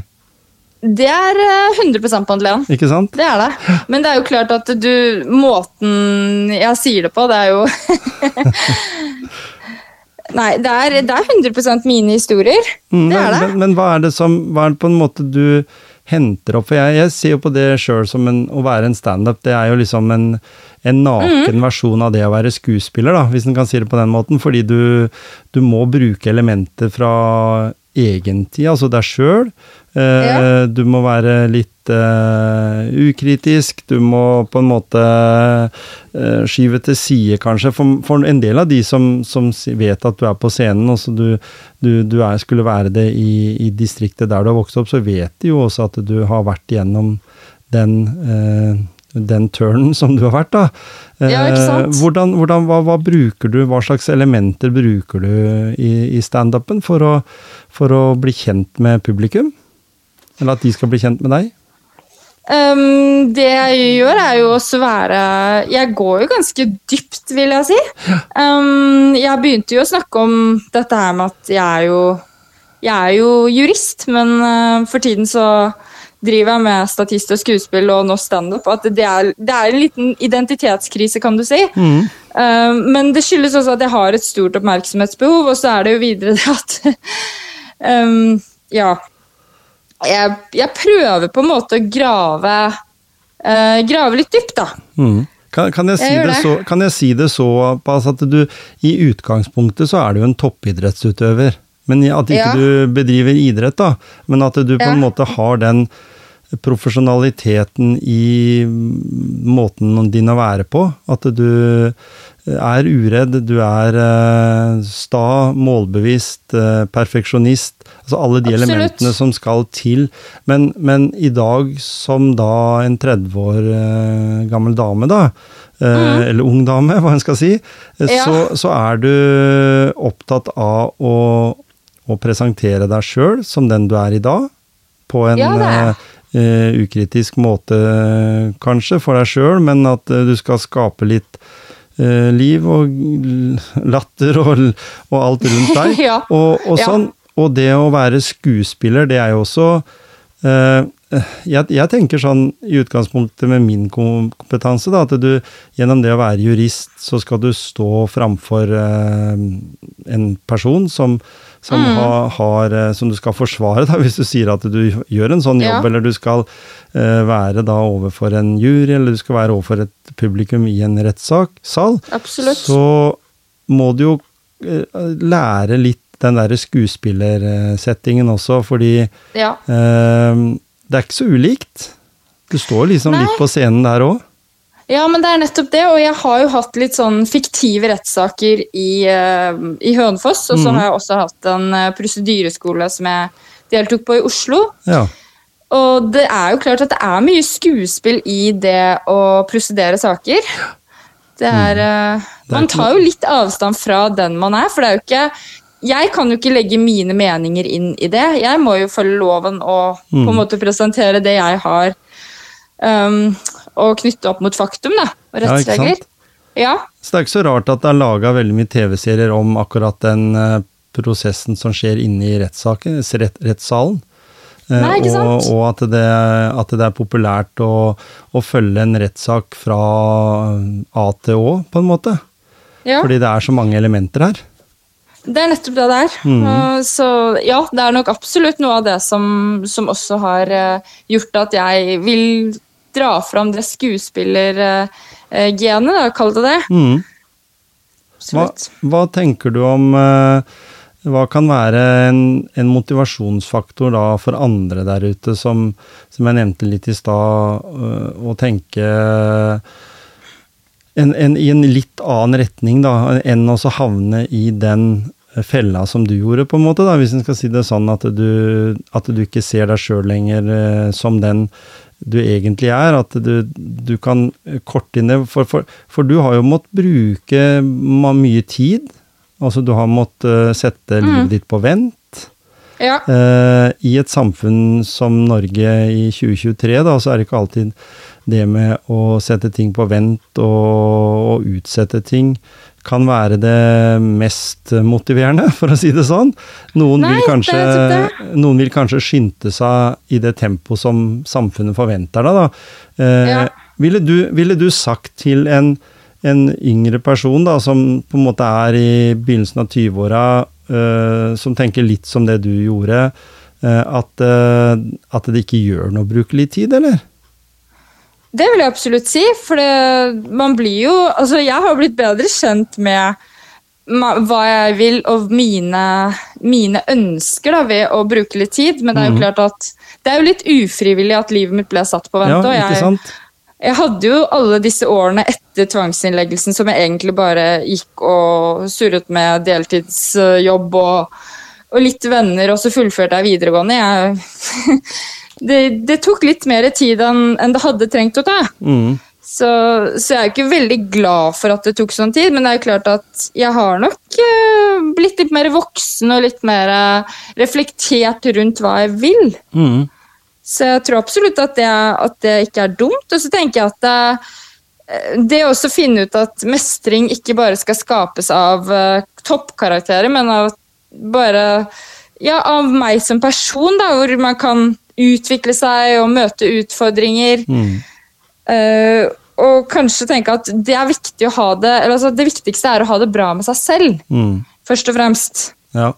Det er 100 eh, Madeleine. Ikke sant? Det er det. Men det er jo klart at du Måten jeg sier det på, det er jo Nei, det er, det er 100 mine historier. Mm, det er det. Men, men, hva er det som Hva er det på en måte du henter opp? For jeg, jeg ser jo på det sjøl som en, å være en standup. Det er jo liksom en, en naken mm. versjon av det å være skuespiller, da, hvis en kan si det på den måten. Fordi du, du må bruke elementer fra egentid, altså deg sjøl. Eh, ja. Du må være litt eh, ukritisk, du må på en måte eh, skyve til side, kanskje. For, for, en del av de som, som, vet at du er på scenen, og du, du, du er, skulle være det i, i, distriktet der du har vokst opp, så vet de jo også at du har vært igjennom den uh, den turnen som du har vært, da. Ja, ikke sant? Hvordan, hvordan, hva, hva, bruker du, hva slags elementer bruker du i, i standupen for, for å bli kjent med publikum? Eller at de skal bli kjent med deg? Um, det jeg gjør, er jo å svære Jeg går jo ganske dypt, vil jeg si. Um, jeg begynte jo å snakke om dette her med at jeg er jo Jeg er jo jurist, men uh, for tiden så driver jeg med statist og skuespill og nå standup. At det er, det er, en liten identitetskrise, kan du si. Mm. Uh, men det skyldes også at jeg har et stort oppmerksomhetsbehov, og så er det jo videre det at um, Ja jeg, jeg, prøver på en måte å grave, uh, grave litt dypt, da. Mm. Kan, kan, jeg si jeg det så, kan jeg si det så at du i utgangspunktet så er du en toppidrettsutøver. Men at ikke ja. du bedriver idrett, da. Men at du på en måte har den profesjonaliteten i måten din å være på. At du er uredd, du er uh, sta, målbevisst, uh, perfeksjonist. Altså alle de Absolutt. elementene som skal til. Men, men, i dag, som da en 30 år uh, gammel dame, da, mm. eller ung dame, hva en skal si, ja. så, så, er du opptatt av å, å presentere deg sjøl som den du er i dag, på en ja, ukritisk måte, kanskje, for deg sjøl, men at du skal skape litt uh, liv og latter og, og alt rundt deg. ja. og, og, sånn. og, det å være skuespiller, det er jo også uh, jeg, jeg, tenker sånn i utgangspunktet med min kompetanse, da, at du gjennom det å være jurist, så skal du stå framfor uh, en person som som, mm. har, har, eh, som, du skal forsvare, da, hvis du sier at du gjør en sånn jobb, ja. eller du skal uh, være da overfor en jury, eller du skal være overfor et publikum i en rettssal, så må du jo uh, lære litt den derre skuespillersettingen også, fordi ja. uh, det er ikke så ulikt. Du står liksom Nei. litt på scenen der òg. Ja, men det er nettopp det, og jeg har jo hatt litt sånn fiktive rettssaker i, uh, i Hønefoss. Og så mm. har jeg også hatt en uh, prosedyreskole som jeg deltok på i Oslo. Ja. Og det er jo klart at det er mye skuespill i det å prosedere saker. Det er, det er Man tar jo litt avstand fra den man er, for det er jo ikke jeg kan jo ikke legge mine meninger inn i det. Jeg må jo følge loven og mm. på en måte presentere det jeg har. Um, og knytte opp mot faktum, da, og rettsregler. Ja, Så det er ikke så rart at det er laga veldig mye TV-serier om akkurat den uh, prosessen som skjer inne i rettssaken, rett, rettssalen. Uh, Nei, ikke sant? Og, og at, det, at, det, er populært å, å følge en rettssak fra A til Å, på en måte. Ja. Fordi det er så mange elementer her. Det er nettopp det det er. Mm. Så ja, det er nok absolutt noe av det som, som også har gjort at jeg vil dra fram det skuespillergenet, kall det det. Mm. Hva, hva, tenker du om uh, Hva kan være en, en, motivasjonsfaktor da for andre der ute, som, som jeg nevnte litt i stad, uh, å tenke en, en, i en litt annen retning da, enn å havne i den fella som du gjorde, på en måte, da, hvis en skal si det sånn at du, at du ikke ser deg sjøl lenger uh, som den du egentlig er. At du, du kan korte inn det. For, for, for, du har jo måttet bruke mye tid. Altså du har måttet uh, sette mm. livet ditt på vent. Ja. Uh, I et samfunn som Norge i 2023, da, så er det ikke alltid det med å sette ting på vent og, og utsette ting kan være det mest motiverende, for å si det sånn. Noen, Nei, vil, kanskje, noen vil kanskje skynde seg i det tempoet som samfunnet forventer deg, da. Eh, ja. ville, du, ville, du, sagt til en, en, yngre person da, som på en måte er i begynnelsen av 20-åra, eh, som tenker litt som det du gjorde, eh, at, eh, at det ikke gjør noe å bruke litt tid, eller? Det vil jeg absolutt si, for det, man blir jo Altså, jeg har blitt bedre kjent med hva jeg vil og mine, mine ønsker da, ved å bruke litt tid, men det er jo mhm. klart at det er jo litt ufrivillig at livet mitt ble satt på vent. Ja? Jeg, jeg hadde jo alle disse årene etter tvangsinnleggelsen som jeg egentlig bare gikk og surret med deltidsjobb og, og litt venner, og så fullførte jeg videregående. Jeg det, det, tok litt mer tid enn, enn det hadde trengt å ta. Mm. Så, så, jeg er ikke veldig glad for at det tok sånn tid, men det er jo klart at jeg har nok uh, blitt litt mer voksen og litt mer uh, reflektert rundt hva jeg vil. Mm. Så jeg tror absolutt at det, at det ikke er dumt. Og så tenker jeg at det, det å finne ut at mestring ikke bare skal skapes av uh, toppkarakterer, men av bare ja, av meg som person, da, hvor man kan utvikle seg og møte utfordringer. Mm. Uh, og kanskje tenke at det er viktig å ha det eller altså Det viktigste er å ha det bra med seg selv, mm. først og fremst. Ja.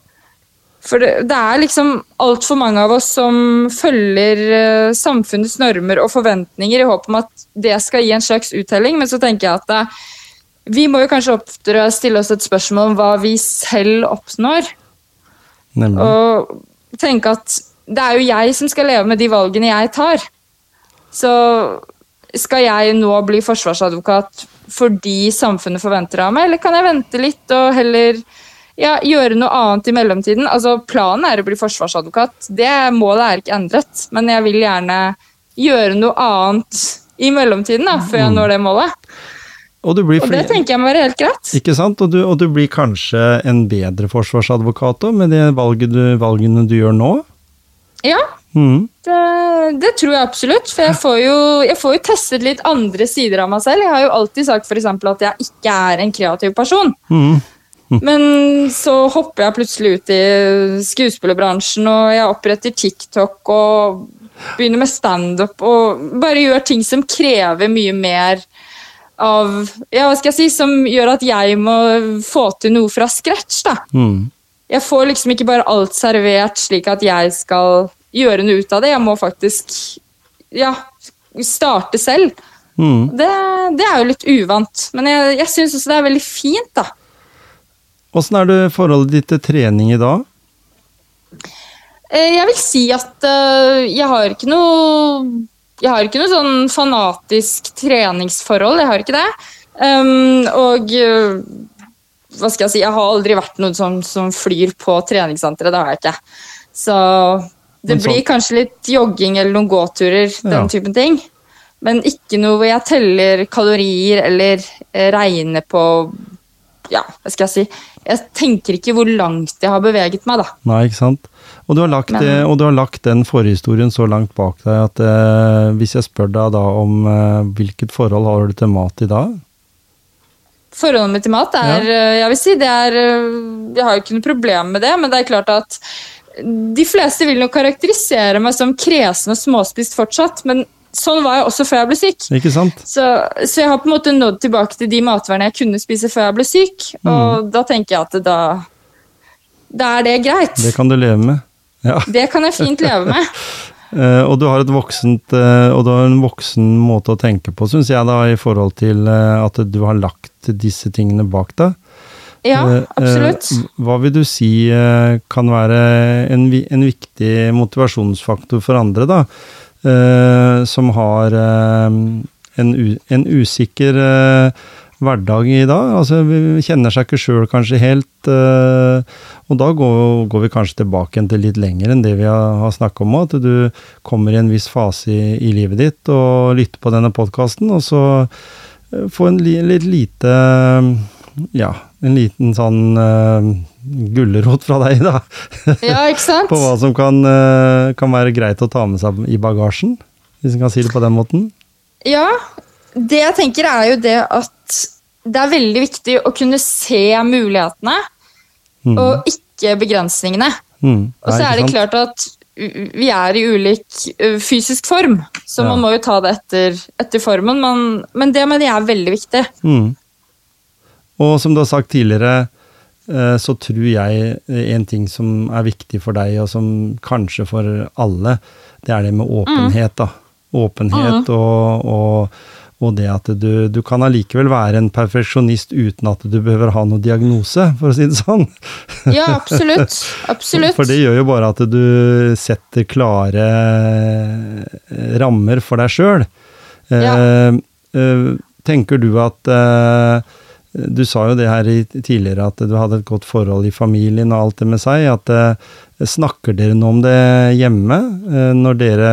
For det, det er liksom altfor mange av oss som følger uh, samfunnets normer og forventninger i håp om at det skal gi en slags uttelling, men så tenker jeg at det, vi må jo kanskje oftere stille oss et spørsmål om hva vi selv oppnår. Nemlig. Og tenke at det er jo jeg som skal leve med de valgene jeg tar. Så skal jeg nå bli forsvarsadvokat fordi samfunnet forventer av meg, eller kan jeg vente litt og heller ja, gjøre noe annet i mellomtiden? Altså, Planen er å bli forsvarsadvokat, det målet er ikke endret. Men jeg vil gjerne gjøre noe annet i mellomtiden da, før jeg mm. når det målet. Og, og, det tenker jeg må være helt greit. Ikke sant? Og du, og du blir kanskje en bedre forsvarsadvokat òg, med de valgene du gjør nå? Ja, mm. det, det, tror jeg absolutt. For jeg får, jo, jeg får, jo, testet litt andre sider av meg selv. Jeg har jo alltid sagt for at jeg ikke er en kreativ person. Mm. Men så hopper jeg plutselig ut i skuespillerbransjen, og jeg oppretter TikTok og begynner med standup og bare gjør ting som krever mye mer av Ja, hva skal jeg si? Som gjør at jeg må få til noe fra scratch, da. Mm jeg får liksom ikke bare alt servert slik at jeg skal gjøre noe ut av det. Jeg må faktisk ja, starte selv. Mm. Det, det, er jo litt uvant, men jeg, jeg syns også det er veldig fint, da. Åssen er det forholdet ditt til trening i dag? Eh, jeg vil si at uh, jeg har ikke noe Jeg har ikke noe sånn fanatisk treningsforhold, jeg har ikke det. Um, og uh, hva skal jeg si, jeg har aldri vært noen som, som flyr på treningssenteret. Det har jeg ikke. Så det blir kanskje litt jogging eller noen gåturer, den ja. typen ting. Men ikke noe hvor jeg teller kalorier eller eh, regner på Ja, hva skal jeg si. Jeg tenker ikke hvor langt jeg har beveget meg, da. Nei, ikke sant. Og du har lagt, Men, og du har lagt den forhistorien så langt bak deg at eh, hvis jeg spør deg da om eh, hvilket forhold har du til mat i dag? Forholdet mitt til mat er ja. Eh, jeg vil si, det er eh, Jeg har jo ikke noe problem med det, men det er klart at de fleste vil nok karakterisere meg som kresen og småspist fortsatt, men sånn var jeg også før jeg ble syk. Ikke sant? Så, så jeg har på en måte nådd tilbake til de matvarene jeg kunne spise før jeg ble syk, mm. og da tenker jeg at da, da er det greit. Det kan du leve med. Ja. Det kan jeg fint leve med. Uh, og du har et voksent, uh, og du har en voksen måte å tenke på, syns jeg, da, i forhold til uh, at du har lagt disse tingene bak deg. Ja, absolutt. hva vil du si kan være en, en, viktig motivasjonsfaktor for andre, da? som har en, en, usikker hverdag i dag. Altså, vi kjenner seg ikke sjøl kanskje helt. Uh, og da går, går, vi kanskje tilbake til litt lenger enn det vi har, har snakka om. At du kommer i en viss fase i, i livet ditt og lytter på denne podkasten, og så uh, få en li, litt lite Ja, en liten sånn uh, gulrot fra deg, da. Ja, ikke sant? på hva som kan, kan være greit å ta med seg i bagasjen, hvis en kan si det på den måten. Ja, det jeg tenker er jo det at det er veldig viktig å kunne se mulighetene, mm. og ikke begrensningene. Mm. Og så er det klart at vi er i ulik fysisk form, så ja. man må jo ta det etter, etter formen. Men, men, det mener jeg er veldig viktig. Mm. Og som du har sagt tidligere, så tror jeg en ting som er viktig for deg, og som kanskje for alle, det er det med åpenhet. da. Åpenhet mm. og, og og det at du, du kan allikevel være en perfeksjonist uten at du behøver ha noen diagnose, for å si det sånn. Ja, absolutt. Absolutt. For det gjør jo bare at du setter klare eh, rammer for deg sjøl. Ja. Eh, eh, tenker du at Du sa jo det her tidligere, at du hadde et godt forhold i familien og alt det med seg. at Snakker dere noe om det hjemme, eh, når dere,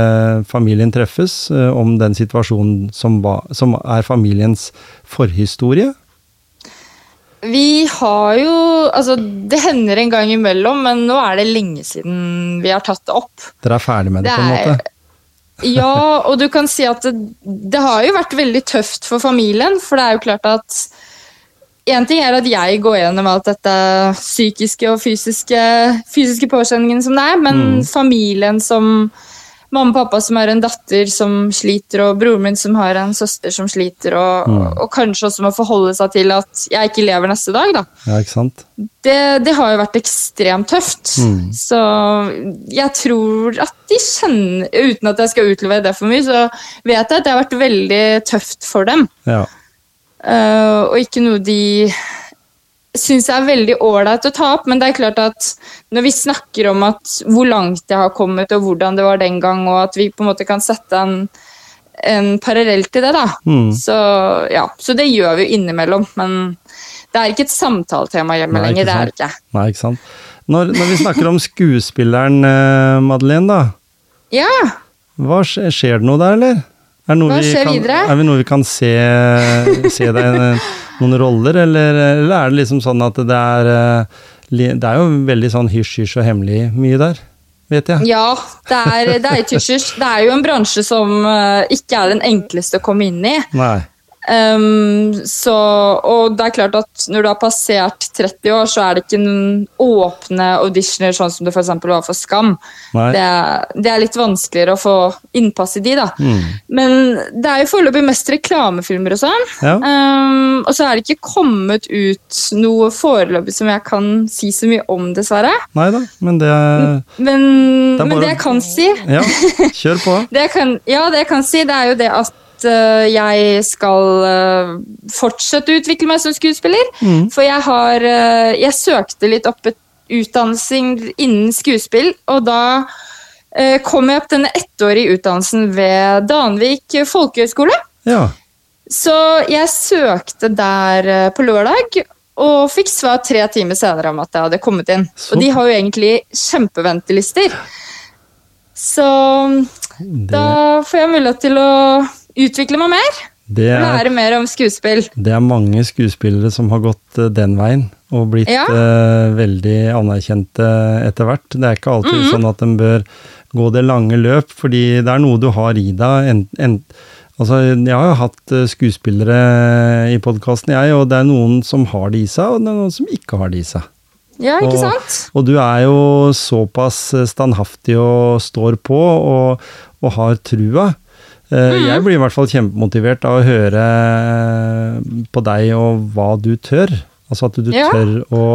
familien treffes, eh, om den situasjonen som, som er familiens forhistorie? Vi har jo Altså, det hender en gang imellom, men nå er det lenge siden vi har tatt det opp. Dere er ferdig med det, det på en måte? ja, og du kan si at det, det har jo vært veldig tøft for familien, for det er jo klart at Én ting er at jeg går gjennom alt dette psykiske og fysiske, fysiske påkjenningen som det er, men mm. familien som mamma og pappa som har en datter som sliter, og broren min som har en søster som sliter, og, mm. og, kanskje også må forholde seg til at jeg ikke lever neste dag, da. Ja, ikke sant? Det, det har jo vært ekstremt tøft. Mm. Så jeg tror at de kjenner Uten at jeg skal utlevere det for mye, så vet jeg at det har vært veldig tøft for dem. Ja. Uh, og ikke noe de syns er veldig ålreit å ta opp, men det er klart at når vi snakker om at hvor langt jeg har kommet, og hvordan det var den gang, og at vi på en måte kan sette en, en parallell til det, da. Mm. Så, ja, så det gjør vi jo innimellom. Men det er ikke et samtaletema hjemme lenger. Det er det ikke. Nei, ikke sant. Når, når vi snakker om skuespilleren eh, Madeleine, da. Ja. Hva skjer det noe der, eller? Er Hva skjer kan, videre? Er det noe vi kan se, se deg noen roller, eller, eller, er det liksom sånn at det er eh, Det er jo veldig sånn hysj-hysj og hemmelig mye der, vet jeg. Ja, det er, det er hysj-hysj. Det er jo en bransje som uh, ikke er den enkleste å komme inn i. Nei. Um, så, og det er klart at når du har passert 30 år, så er det ikke noen åpne auditioner sånn som det f.eks. var for Skam. Det er, det er, litt vanskeligere å få innpass i de, da. Mm. Men det er jo foreløpig mest reklamefilmer og sånn. Ja. Um, og så er det ikke kommet ut noe foreløpig som jeg kan si så mye om, dessverre. Nei da, men det Men det, men det jeg kan si Ja, kjør på. det kan, ja, det jeg kan si, det er jo det at uh, jeg skal uh, fortsette å utvikle meg som skuespiller. Mm. For jeg har uh, Jeg søkte litt opp et utdannelse innen skuespill, og da kom jeg opp denne ettårige utdannelsen ved Danvik folkehøgskole. Ja. Så jeg søkte der på lørdag, og fikk svar tre timer senere om at jeg hadde kommet inn. Så. Og de har jo egentlig kjempeventelister. Så det... da får jeg mulighet til å utvikle meg mer. Er, lære mer om skuespill. Det er mange skuespillere som har gått uh, den veien og blitt ja. uh, veldig anerkjente etter hvert. Det er ikke alltid mm -hmm. sånn at en bør gå det lange løp, fordi det er noe du har i deg. En, en, altså, jeg har jo hatt uh, skuespillere i podkasten, jeg, og det er noen som har det i seg, og det er noen som ikke har det i seg. Ja, ikke sant? Og, og du er jo såpass standhaftig og står på og, og har trua. Eh, mm. Jeg blir i hvert fall kjempemotivert av å høre på deg og hva du tør. Altså at du ja. tør å,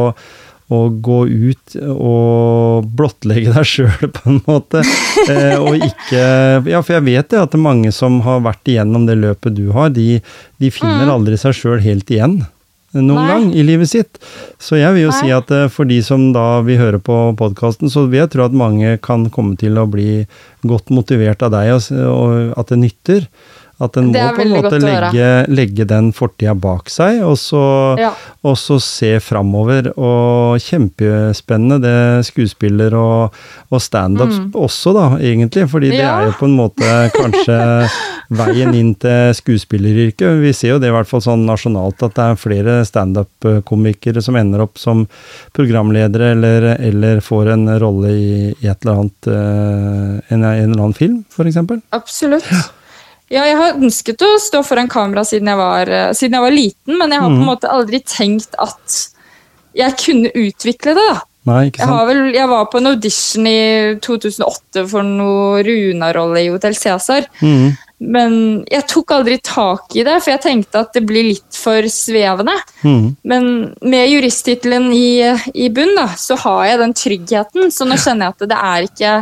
å, gå ut og blottlegge deg sjøl, på en måte. eh, og ikke Ja, for jeg vet det at det er mange som har vært igjennom det løpet du har, de, de finner mm. aldri seg sjøl helt igjen noen Nei. gang i livet sitt. Så jeg vil jo Nei. si at eh, for de som da vil høre på podkasten, så vil jeg tro at mange kan komme til å bli godt motivert av deg, og at det nytter. At en må på en måte legge, legge, den fortida bak seg, og så, ja. og så se framover. Og kjempespennende det skuespiller og, og standup mm. også, da, egentlig. Fordi ja. det er jo på en måte kanskje veien inn til skuespilleryrket. Vi ser jo det i hvert fall sånn nasjonalt, at det er flere standup-komikere som ender opp som programledere, eller, eller får en rolle i, i et eller annet, eh, en, en eller annen film, f.eks. Absolutt. Ja. Jeg har ønsket å stå foran kamera siden jeg var, eh, siden jeg var liten, men jeg har mm. på en mm. måte aldri tenkt at jeg kunne utvikle det. da. Nei, ikke sant? Jeg, vel, jeg, var på en audition i 2008 for noe Runa-rolle i Hotell Cæsar. Mm. Men jeg tok aldri tak i det, for jeg tenkte at det blir litt for svevende. Mm. Men med juristtittelen i, i bunn, da, så har jeg den tryggheten. Så nå kjenner jeg at det er ikke,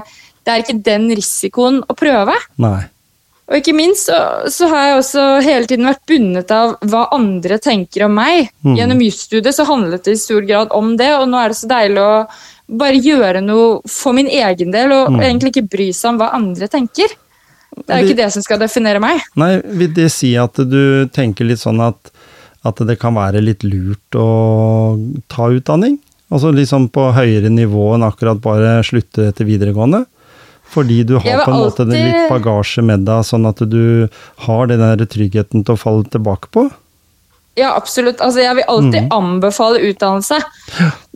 det er ikke den risikoen å prøve. Nei. Og ikke minst så, så, har jeg også hele tiden vært bundet av hva andre tenker om meg. Mm. Gjennom jusstudiet så handlet det i stor grad om det, og nå er det så deilig å bare gjøre noe for min egen del, og mm. egentlig ikke bry seg om hva andre tenker. Det er jo ikke det som skal definere meg. Nei, Vil det si at du tenker litt sånn at, at det kan være litt lurt å ta utdanning? Altså liksom på høyere nivå enn akkurat bare slutte etter videregående? Fordi du har på en måte den litt bagasje med deg, sånn at du har den der tryggheten til å falle tilbake på? Ja, absolutt. Altså, jeg vil alltid mm. anbefale utdannelse.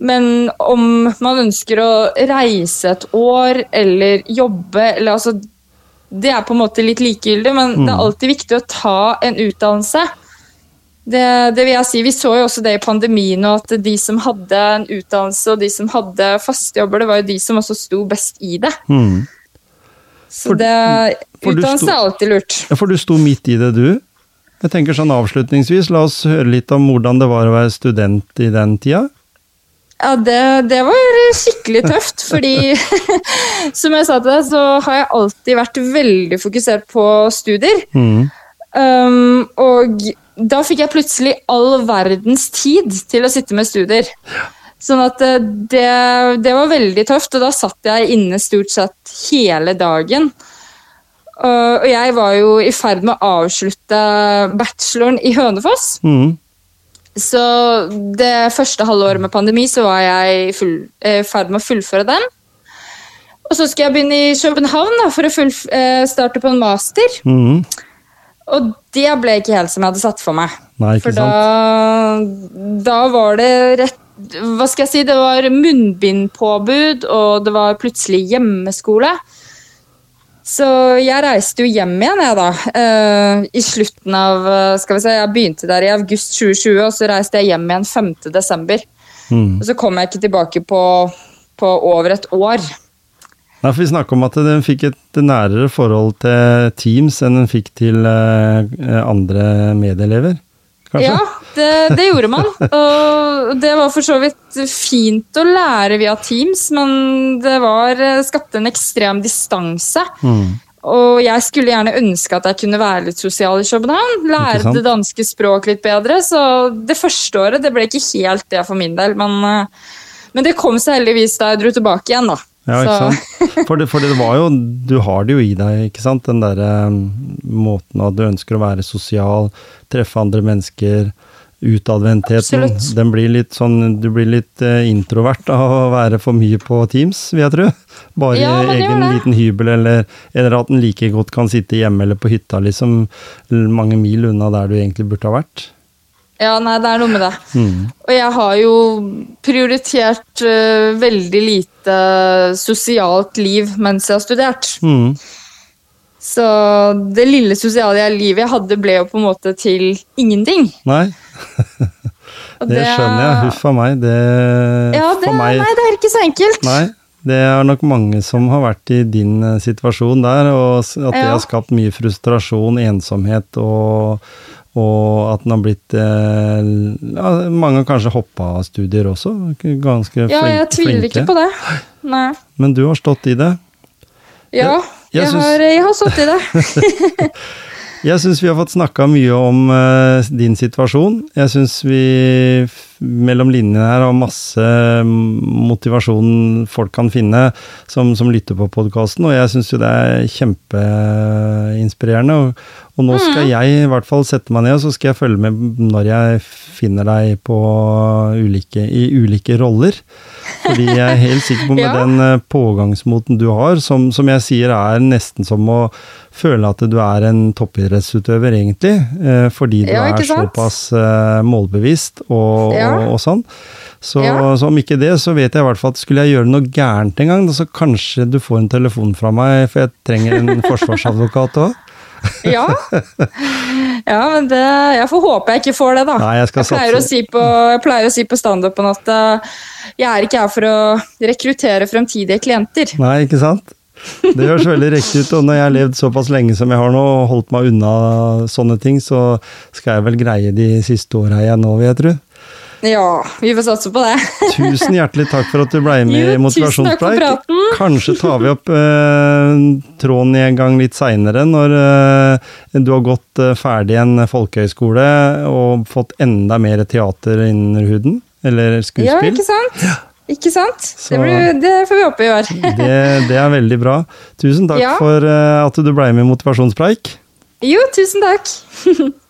Men om man ønsker å reise et år eller jobbe eller altså det er på en måte litt likegyldig, men mm. det er alltid viktig å ta en utdannelse. Det, det, vil jeg si. Vi så jo også det i pandemien, og at de som hadde en utdannelse og de som hadde faste jobber, det var jo de som også sto best i det. Mm. Så for, det, utdannelse er alltid lurt. Ja, For du sto midt i det, du? Jeg tenker sånn Avslutningsvis, la oss høre litt om hvordan det var å være student i den tida. Ja, det, det, var skikkelig tøft, fordi som jeg sa til deg, så har jeg alltid vært veldig fokusert på studier. Mm. Um, og da fikk jeg plutselig all verdens tid til å sitte med studier. Sånn at eh, det, det var veldig tøft, og da satt jeg inne stort sett hele dagen. Og jeg var jo i ferd med å avslutte bacheloren i Hønefoss. Mm. Så det første halvåret med pandemi så var jeg i ferd med å fullføre den. Og så skal jeg begynne i København da, for å full, eh, starte på en master. Mm. Og det ble ikke helt som jeg hadde satt for meg. Nei, for da, da, var det rett Hva skal jeg si? Det var munnbindpåbud, og det var plutselig hjemmeskole. Så jeg reiste jo hjem igjen, jeg, da. Uh, I slutten av eh, Skal vi se, jeg begynte der i august 2020, og så reiste jeg hjem igjen 5. desember. Mm. Og så kom jeg ikke tilbake på, på over et år. Nei, for Vi snakker om at den fikk et nærere forhold til Teams enn den fikk til uh, andre medieelever kanskje? Ja, det, det, gjorde man. Og det var for så vidt fint å lære via Teams, men det var, eh, skapte en ekstrem distanse. Mm. Og jeg skulle gjerne ønske at jeg kunne være litt sosial i København. Lære det danske språket litt bedre. Så det første året det ble ikke helt det for min del. Men, eh, men det kom seg heldigvis da jeg dro tilbake igjen, da. Ja, ikke sant. For det, for det, var jo Du har det jo i deg, ikke sant? Den derre um, måten at du ønsker å være sosial, treffe andre mennesker. Utadvendtheten. Den blir litt sånn Du blir litt uh, introvert av å være for mye på Teams, vil jeg tro. Bare ja, i egen liten hybel, eller, eller at en like godt kan sitte hjemme eller på hytta, liksom. Mange mil unna der du egentlig burde ha vært. Ja, nei, det er noe med det. Mm. Og jeg har jo prioritert uh, veldig lite sosialt liv mens jeg har studert. Mm. Så det lille sosiale livet jeg hadde, ble jo på en måte til ingenting. Nei. det, det, skjønner jeg. Huff a meg. Det, ja, det, meg, nei, det er ikke så enkelt. Nei, det er nok mange som har vært i din uh, situasjon der, og at det ja. har skapt mye frustrasjon, ensomhet og og at den har blitt eh, ja, Mange har kanskje hoppa av studier også. Ganske flinke. Ja, jeg tviler ikke på det. Nei. Men du har stått i det? Ja, jeg, jeg, har, jeg har, stått i det. jeg syns vi har fått snakka mye om uh, din situasjon. Jeg syns vi mellom linjene her og masse motivasjon folk kan finne som, som lytter på podkasten, og jeg syns jo det er kjempeinspirerende. Og, og nå skal mm. jeg i hvert fall sette meg ned og så skal jeg følge med når jeg finner deg på ulike, i ulike roller. Fordi jeg er helt sikker på med ja. den eh, pågangsmoten du har, som, som, jeg sier er nesten som å føle at du er en toppidrettsutøver, egentlig. Eh, fordi du ja, er såpass eh, målbevisst og, ja. Og, og sånn. Så, så, om ikke det, så vet jeg i hvert fall at skulle jeg gjøre noe gærent en gang, så kanskje du får en telefon fra meg, for jeg trenger en forsvarsadvokat òg. ja. ja, men det, jeg får håpe jeg ikke får det, da. Nei, jeg, jeg, pleier si på, jeg, pleier å si på standupen at uh, jeg er ikke her for å rekruttere fremtidige klienter. Nei, ikke sant? Det høres veldig riktig ut, og når jeg har levd såpass lenge som jeg har nå, og holdt meg unna sånne ting, så skal jeg vel greie de siste åra igjen nå, vil jeg tro. Ja, vi får satse på det. tusen hjertelig takk for at du ble med i Motivasjonspreik. Kanskje tar vi opp eh, tråden i en gang litt seinere, når eh, du har gått eh, ferdig en folkehøyskole og fått enda mer teater under huden? Eller skuespill? Ja, ikke sant? Ja. Ikke sant? Så, det, blir, det, får vi håpe i år. det, det, er veldig bra. Tusen takk ja. for uh, at du ble med i Motivasjonspreik. Jo, tusen takk.